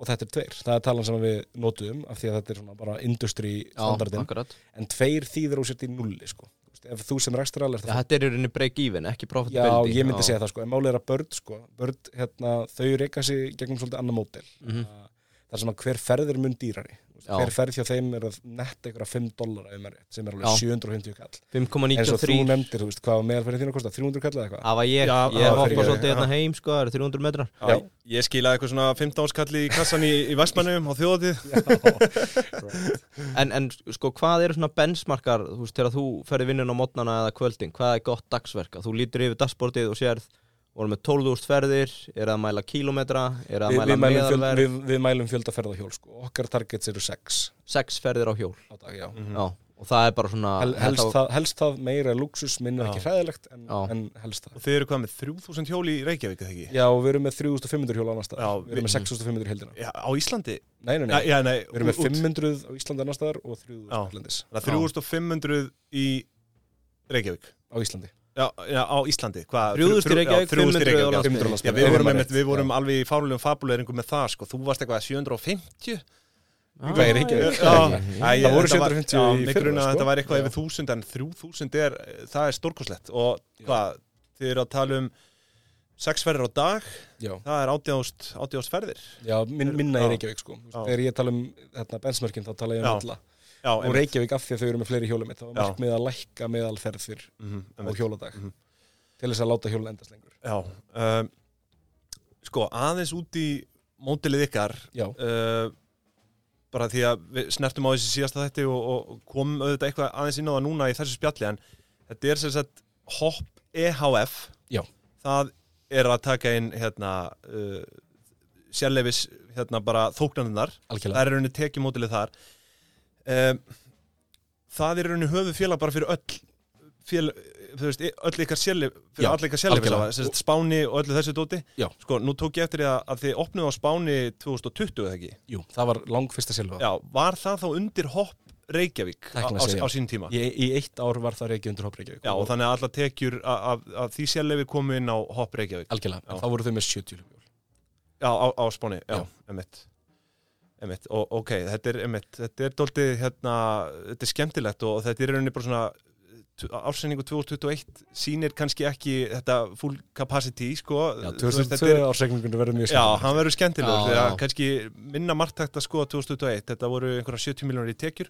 Og þetta er tveir, það er talan sem við notuðum af því að þetta er svona bara industry Já, standardin, akkurat. En tveir þýðir úr sér í nulli sko. Ef þú sem rekstral er Já, þetta er í rauninni break even, ekki Já, profitability ég myndi segja það sko, en málið er að börn sko, börn, hérna, þau reyka sig gegnum svolítið annar mótel Mhm. Þar sem að hver ferð er mun dýrari. Já. hver ferð hjá þeim er að netta einhverja 5 dólar sem er alveg Já. 750 kall. Eins og þú 5,93 nefndir, þú veist, hvað meðalferðin þín að kosta? 300 kall eða eitthvað? Það var ég, Já, ég já, hoppa fyrir- svolítið já. hérna heim sko, það eru 300 metrar. Já, ég skilaði eitthvað svona 15 áskalli í kassan í, í Vestmannum á þjóðatíð en, en sko, hvað eru svona benchmarkar þú veist, þegar þú ferði vinnun á mótnana eða kvöldin, hvað er gott dagsverk? Að þú lítur yfir dagsportið og sérð vorum með 12.000 ferðir, er það að mæla kílómetra er það Vi, að við, mæla meðalverð. við, við mælum fjölda ferða hjól sko. okkar targets eru 6 sex ferðir á hjól. Á dag, já. Já, og það er bara svona Hel, helst, þetta- það, helst það meira luxus minna Já. ekki hræðilegt en, en helst það. Og þið eru hvað með 3000 hjól í Reykjavík eða ekki? Já, og við erum með 3500 hjól annars staðar. Já, Við erum með við- 6500 í heldina Já, á Íslandi? Nei, nei, nei, Já, já, nei við erum með út- 500 á Íslandi annars staðar og 3000 Já. erlendis. Þannig að 3500 í Reykjavík. Á Íslandi Já, já á Íslandi Hvað? 3000 í Þrjú- Reykjavík, já, 3000 í 500 á Reykjavík, já. landsbyggðinni. 500 á Já, landsbyggðinni. við vorum, einmitt, við vorum Já. alveg í fálulegum fabuleringu með það sko. Þú varst eitthvað 750 Ah, Hvað er Reykjavík? Já, Já, Æ, ég- Það voru þetta var- 750 já, í grunar að sko. Þetta væri eitthvað yfir 1000 en 3000 er, það er stórkoslegt og hvað, þið eru að tala um sex ferðir á dag, Já, það er 80.000 80.000 ferðir já min, minna í Reykjavík sko. Þegar ég tala um hérna, benchmarkin þá tala ég um alla Já, og Reykjavík af því að þau eru með fleiri hjólum þá var markmið að lækka meðalferð fyrr mm á hjóladag Mhm. til þess að láta hjólun endast lengur. Já, um, sko aðeins út í mótilið ykkar Já, uh, bara því að við snertum á þessi síðasta þætti og, og komum auðvitað eitthvað aðeins inn á það núna í þessu spjalli en þetta er sem sagt HOP EHF Já. það er að taka inn hérna uh, sérleifis hérna bara þóknarnar það er rauninni tekjumótilið þar. um, það er í rauninni höfu félag bara fyrir öll fél, þú veist, öll ykkar algjörlega. Spáni og öllu þessu dóti. Sko, nú tók ég eftir að, að þið opnuðu á Spáni 2020 eða ekki? Jú, það var langfyrsta selva Já, var það þá undir hopp Reykjavík á, á, á sín tíma? Í, í eitt ár var það Reykjavík undir Hopp Reykjavík. Já, og þannig að alla tekjur að, því sérlefi komu inn á hopp Reykjavík. Algjörlega, þá voru þau með 70 hljóðbjól Já, á, á Spáni, já, Já. emitt Emitt, og ok, þetta er emitt þetta er dóltið, hérna, þetta er skemmtilegt og þetta er í rauninni bara svona ásendingu 2021 sýnir kannski ekki þetta full capacity, sko Já, Þú veist, þetta 2002 er- ársreikningunni verður mjög Já, skemmtilegur. hann verður skemmtilegur Já, þegar já. kannski minna margtækt að skoða 2021, þetta voru einhverja 70 miljónir í tekjur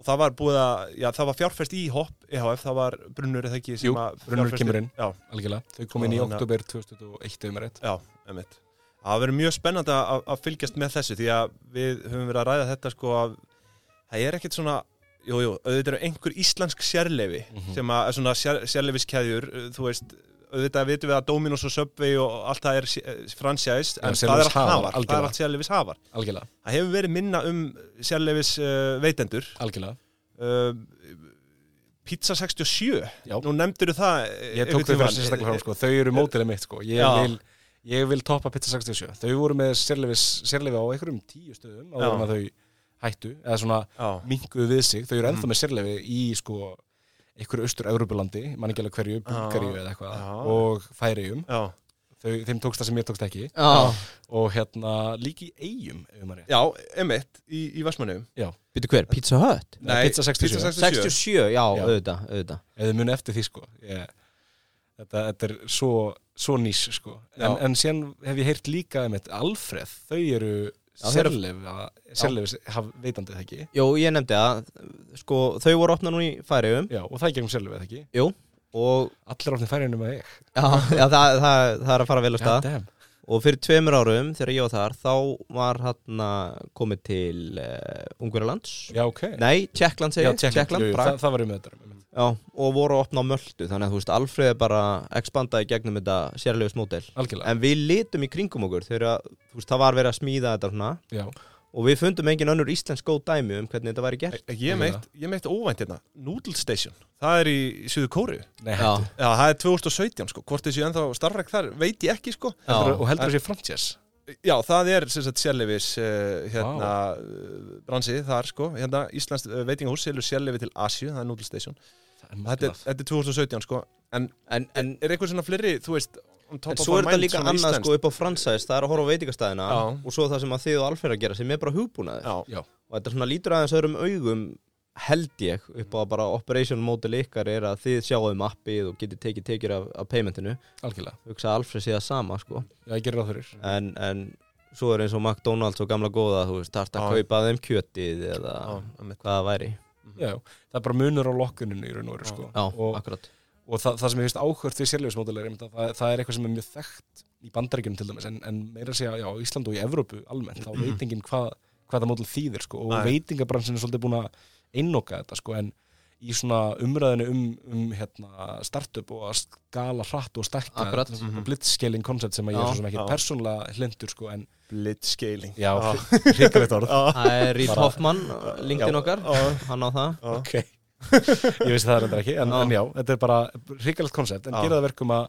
og það var búið að, já, það var fjárfest í HOP EHF, það var Brunnur eða ekki sem Jú, að Brunnur kemur inn. Já, Algjörlega, þau kom inn í Og oktober 2001 um rétt Já, emitt. Það verður mjög spennandi að, að fylgjast með þessu því að við höfum verið að ræða þetta sko að það er ekkert svona, jú, jú, auðvitað eru einhver íslensk sérleifi Mhm. sem að svona sér, sérleifiskeðjur, þú veist, auðvitað vitum við að Dominos og Subway og allt það er franchise, Já, en það er allt hafar, það er algjörlega. allt sérleifishafar. Algjörlega, Það hefur verið minna um sérleifis uh, veitendur. algjörlega Uh, Pizza 67, Já. nú nefndur það Ég tók þau fyrir sérstaklega fram sko, þau eru mótilið mitt sko Ég vil, ég vil toppa Pizza 67 Þau voru með sérleifi á einhverjum tíu stöðum Já. en að þau hættu eða svona Já, minkuðu við sig. Þau eru ennþá Mhm. með sérleifi í sko einhverju austur-Európulandi, mann ekki alveg hverju, Bulgaríu eða eitthvað og Færiðum já, Þau, þeim tókst það sem ég tókst ekki. Já, og hérna líki í eigum ef maður rétt. Já, emitt, í, í Vestmannum. byrju hver, Pizza Hut? Nei, Pizza 67. 67, já, Já. auðvitað, auðvitað. Ef þið muni eftir því sko. Ég, þetta, þetta er svo, svo nýs sko. En, en síðan hef ég heyrt líka um Alfreð, þau eru sérleif veitandi það ekki? Jú, ég nefndi að, sko, þau voru opnað nú í Færiðum og það er gegnum sérleif það ekki? Jú, allir ofnir færið um að ég. Já, já það, það, það er að fara vel á stað. damn. Og fyrir tveimur árum, þegar ég var þar, þá var hann komið til uh, Ungverjalands. Já, ok. Nei, Tjekkland já, segir, Tékkland, jú, jú, það, það var um þetta Já, og voru að opna á Möldu Þannig að þú veist, Alfreð er bara expandaði gegnum þetta mótel algjörlega, En við litum í kringum okkur þegar það var verið að smíða þetta svona. Já, Og við fundum engin önnur íslensk góð dæmi um hvernig þetta væri gert. Ég meitt, ég meitt óvænt hérna. Noodle Station, það er í Suðu Kóru það er 2017 sko, hvort þessi ennþá starfræk þar veit ég ekki sko. Heldur- og heldur þessi franchise Já, það er sem sagt sérleifis uh, hérna uh, bransið þar sko. Hérna Íslands uh, veitingahús selur sérleifi til Asju, það er Noodle Station. Það er þetta er, þetta er 2017 sko. En, en, en, er eitthvað svona fleiri, þú veist en svo er þetta líka annað sko upp á fransæs Það er að horfa á veitingastæðina Já. Og svo það sem að þið og Alfreð að gera sem er bara hugbúnaði Já, já, Og þetta svona lítur aðeins öðrum augum held ég upp á bara operation model ykkar er að þið sjáum appið og getið tekið tekjur af, af paymentinu. Algjörlega. Hugsa Alfred það sama sko. Já, ég gerir það fyrir. En, en svo er eins og McDonalds og gamla góða þú veist, þarft að kaupa þeim kjötið eða hvað það væri. Já, já, það er bara munur á lokkuninu í raun og veru sko. Já, og, akkurat og það, það sem ég finnst áhört við sérleifismódel er það, það er eitthvað sem er mjög þekkt í bandaríkjunum til dæmis en, en meira að segja já, á Ísland og í Evrópu almennt þá veit enginn hvað, hvað það módel þýðir sko, og veitingabransin er svolítið búin að einnoka þetta sko, en í svona umræðinu um, um hérna, startup og að skala hratt og þetta Mhm. blitzscaling koncept sem að ég Já, er svo sem ekki já. persónlega hlindur sko, en Blitzscaling. Já, hrikalegt orð. Það er Reed Bara- Hoffman, LinkedIn okkar. Hann á það. Já. ég vissi það reyndar ekki, en en já þetta er bara hrikalegt koncept, en Já. gera það verkum að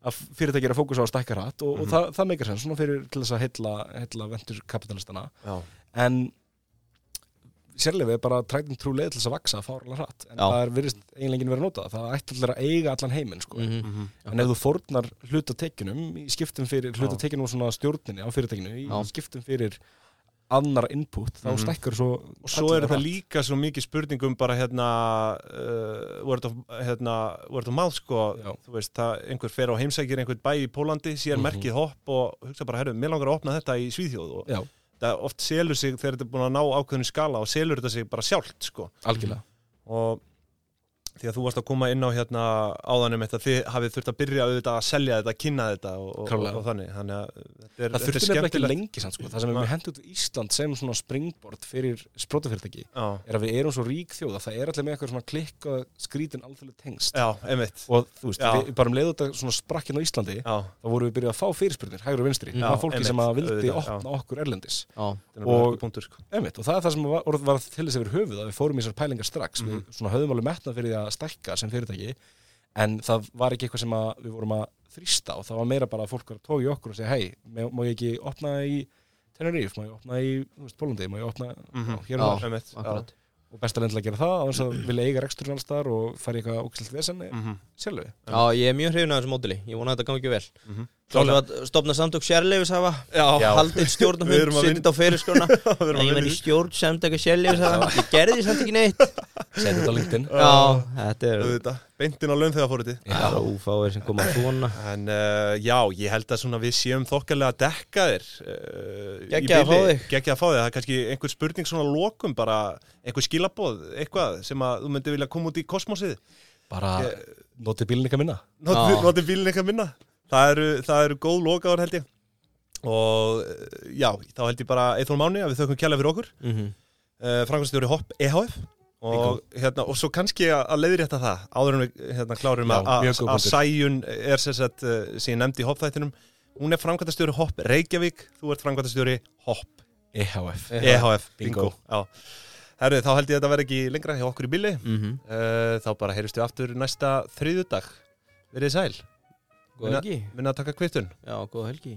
að fyrirtæki er að fókusa á að stækka hratt og, Mhm. og það, það meikar sens svona fyrir til þess að heilla, heilla ventur kapitalistana já. en sérlega er bara træktin trú leið til þess að vaksa fárlega hratt en Já. það er virðist eiginlega enginn verið að nota það ætti allir að eiga allan heiminn sko. Mhm. Mhm. en ef þú fórnar hlutatekinum í skiptum fyrir hlutatekinum og svona stjórninni á fyrirtækinu í Já. skiptum fyrir annar input þá Mhm. stækkar svo Og svo er þetta líka svo mikið spurningum bara hérna, uh, word, of, hérna word of mouth sko, Já. þú veist, það, einhver fer á heimsækir einhvern bæ í Pólandi, sér Mhm. merkið hopp og hugsa bara, herru, mér langar að opna þetta í Svíðjóð og já, það oft selur sig þegar þetta er búin að ná ákveðinu skala og selur þetta sig bara sjálft sko algjörlega og því að þú varst að koma inn á hérna áðanum þetta þið hafið þurft að byrja auðvitað að selja þetta, að kynna þetta og, og, og þannig, þannig að þetta er, það þetta er þurfti nefnilega ekki skemmtilegt. lengi sann, sko. það sem Nei. með hendur út Ísland sem svona springboard fyrir sprótafyrirtæki er að við erum svo rík þjóð að það er allir með eitthvað svona klikk og skrítin alþjóðlega tengst já, og þú veist, Já. við bara um leiðu þetta svona sprakkinn á Íslandi Já, þá vorum við byrjuð að fá fyrirspurnir, hægur og vinstri. Já, það var fólki sem einmitt, að vildi opna okkur erlendis. Er Og- sko. Einmitt, og það er það sem var, var til þess að vera höfuð að við fórum í þessar pælingar strax. Mhm. við svona höfðum alveg metnað fyrir því að stækka sem fyrirtæki en það var ekki eitthvað sem við vorum að þrýsta og það var meira bara að fólk var að tóa í okkur og segja hei, má ég ekki opna í Tenerife, má ég opna í Pólandi, má ég opna Mhm. já, hér og já. Akkurat. og til að gera það á þess að vilja eiga reksturinn alls þar og fara í eitthvað ógæslega vesen Mhm. sjálfu Já, ég er mjög hrifin af þessu mótili Ég vona að þetta gangi vel. Við að stopna samtök sérleifis hafa. Já, Já. Haldið stjórnum að Sittið á að Ég menn í stjórn samtöku sérleifis hafa. Ég gerði samt ekki neitt setja þetta á LinkedIn. Já, þetta er Auðvitað, beintin á laun þegar fóriti Það er ófáir sem koma svona. En uh, já, ég held að svona við séum þokkalega dekkaðir uh, í Geggjað að fá þig. Geggjað að fá þig, það er kannski einhver spurning svona að lokum bara einhver skilaboð, eitthvað sem að þú myndi vilja koma út í kosmosið. Bara Ég- notið bílinn eitthvað minna. Noti, Já. noti bílinn eitthvað minna. Það eru, það eru góð lokaður held ég. Og uh, já, þá held ég bara Eithor Máni að við þökkum kjærlega fyrir okkur. Mhm. uh, Frankvæmstjóri Hopp EHF og, hérna, og svo kannski að, leiðrétta það áður en við hérna, klárum Já, að, að. Sæjun er sem sagt, uh, sem ég nefndi í Hopp-þættinum. Hún er framkvæmtastjóri Hopp Reykjavík þú ert framkvæmtastjóri Hopp EHF EHF, Bingo. bingo, Já. Herru, þá held ég að þetta verði ekki lengra hjá okkur í bíli. Mhm. uh, þá bara heyristu aftur næsta þriðjudag. Verið sæl, Góð helgi. minna að taka kvittun Já, góð helgi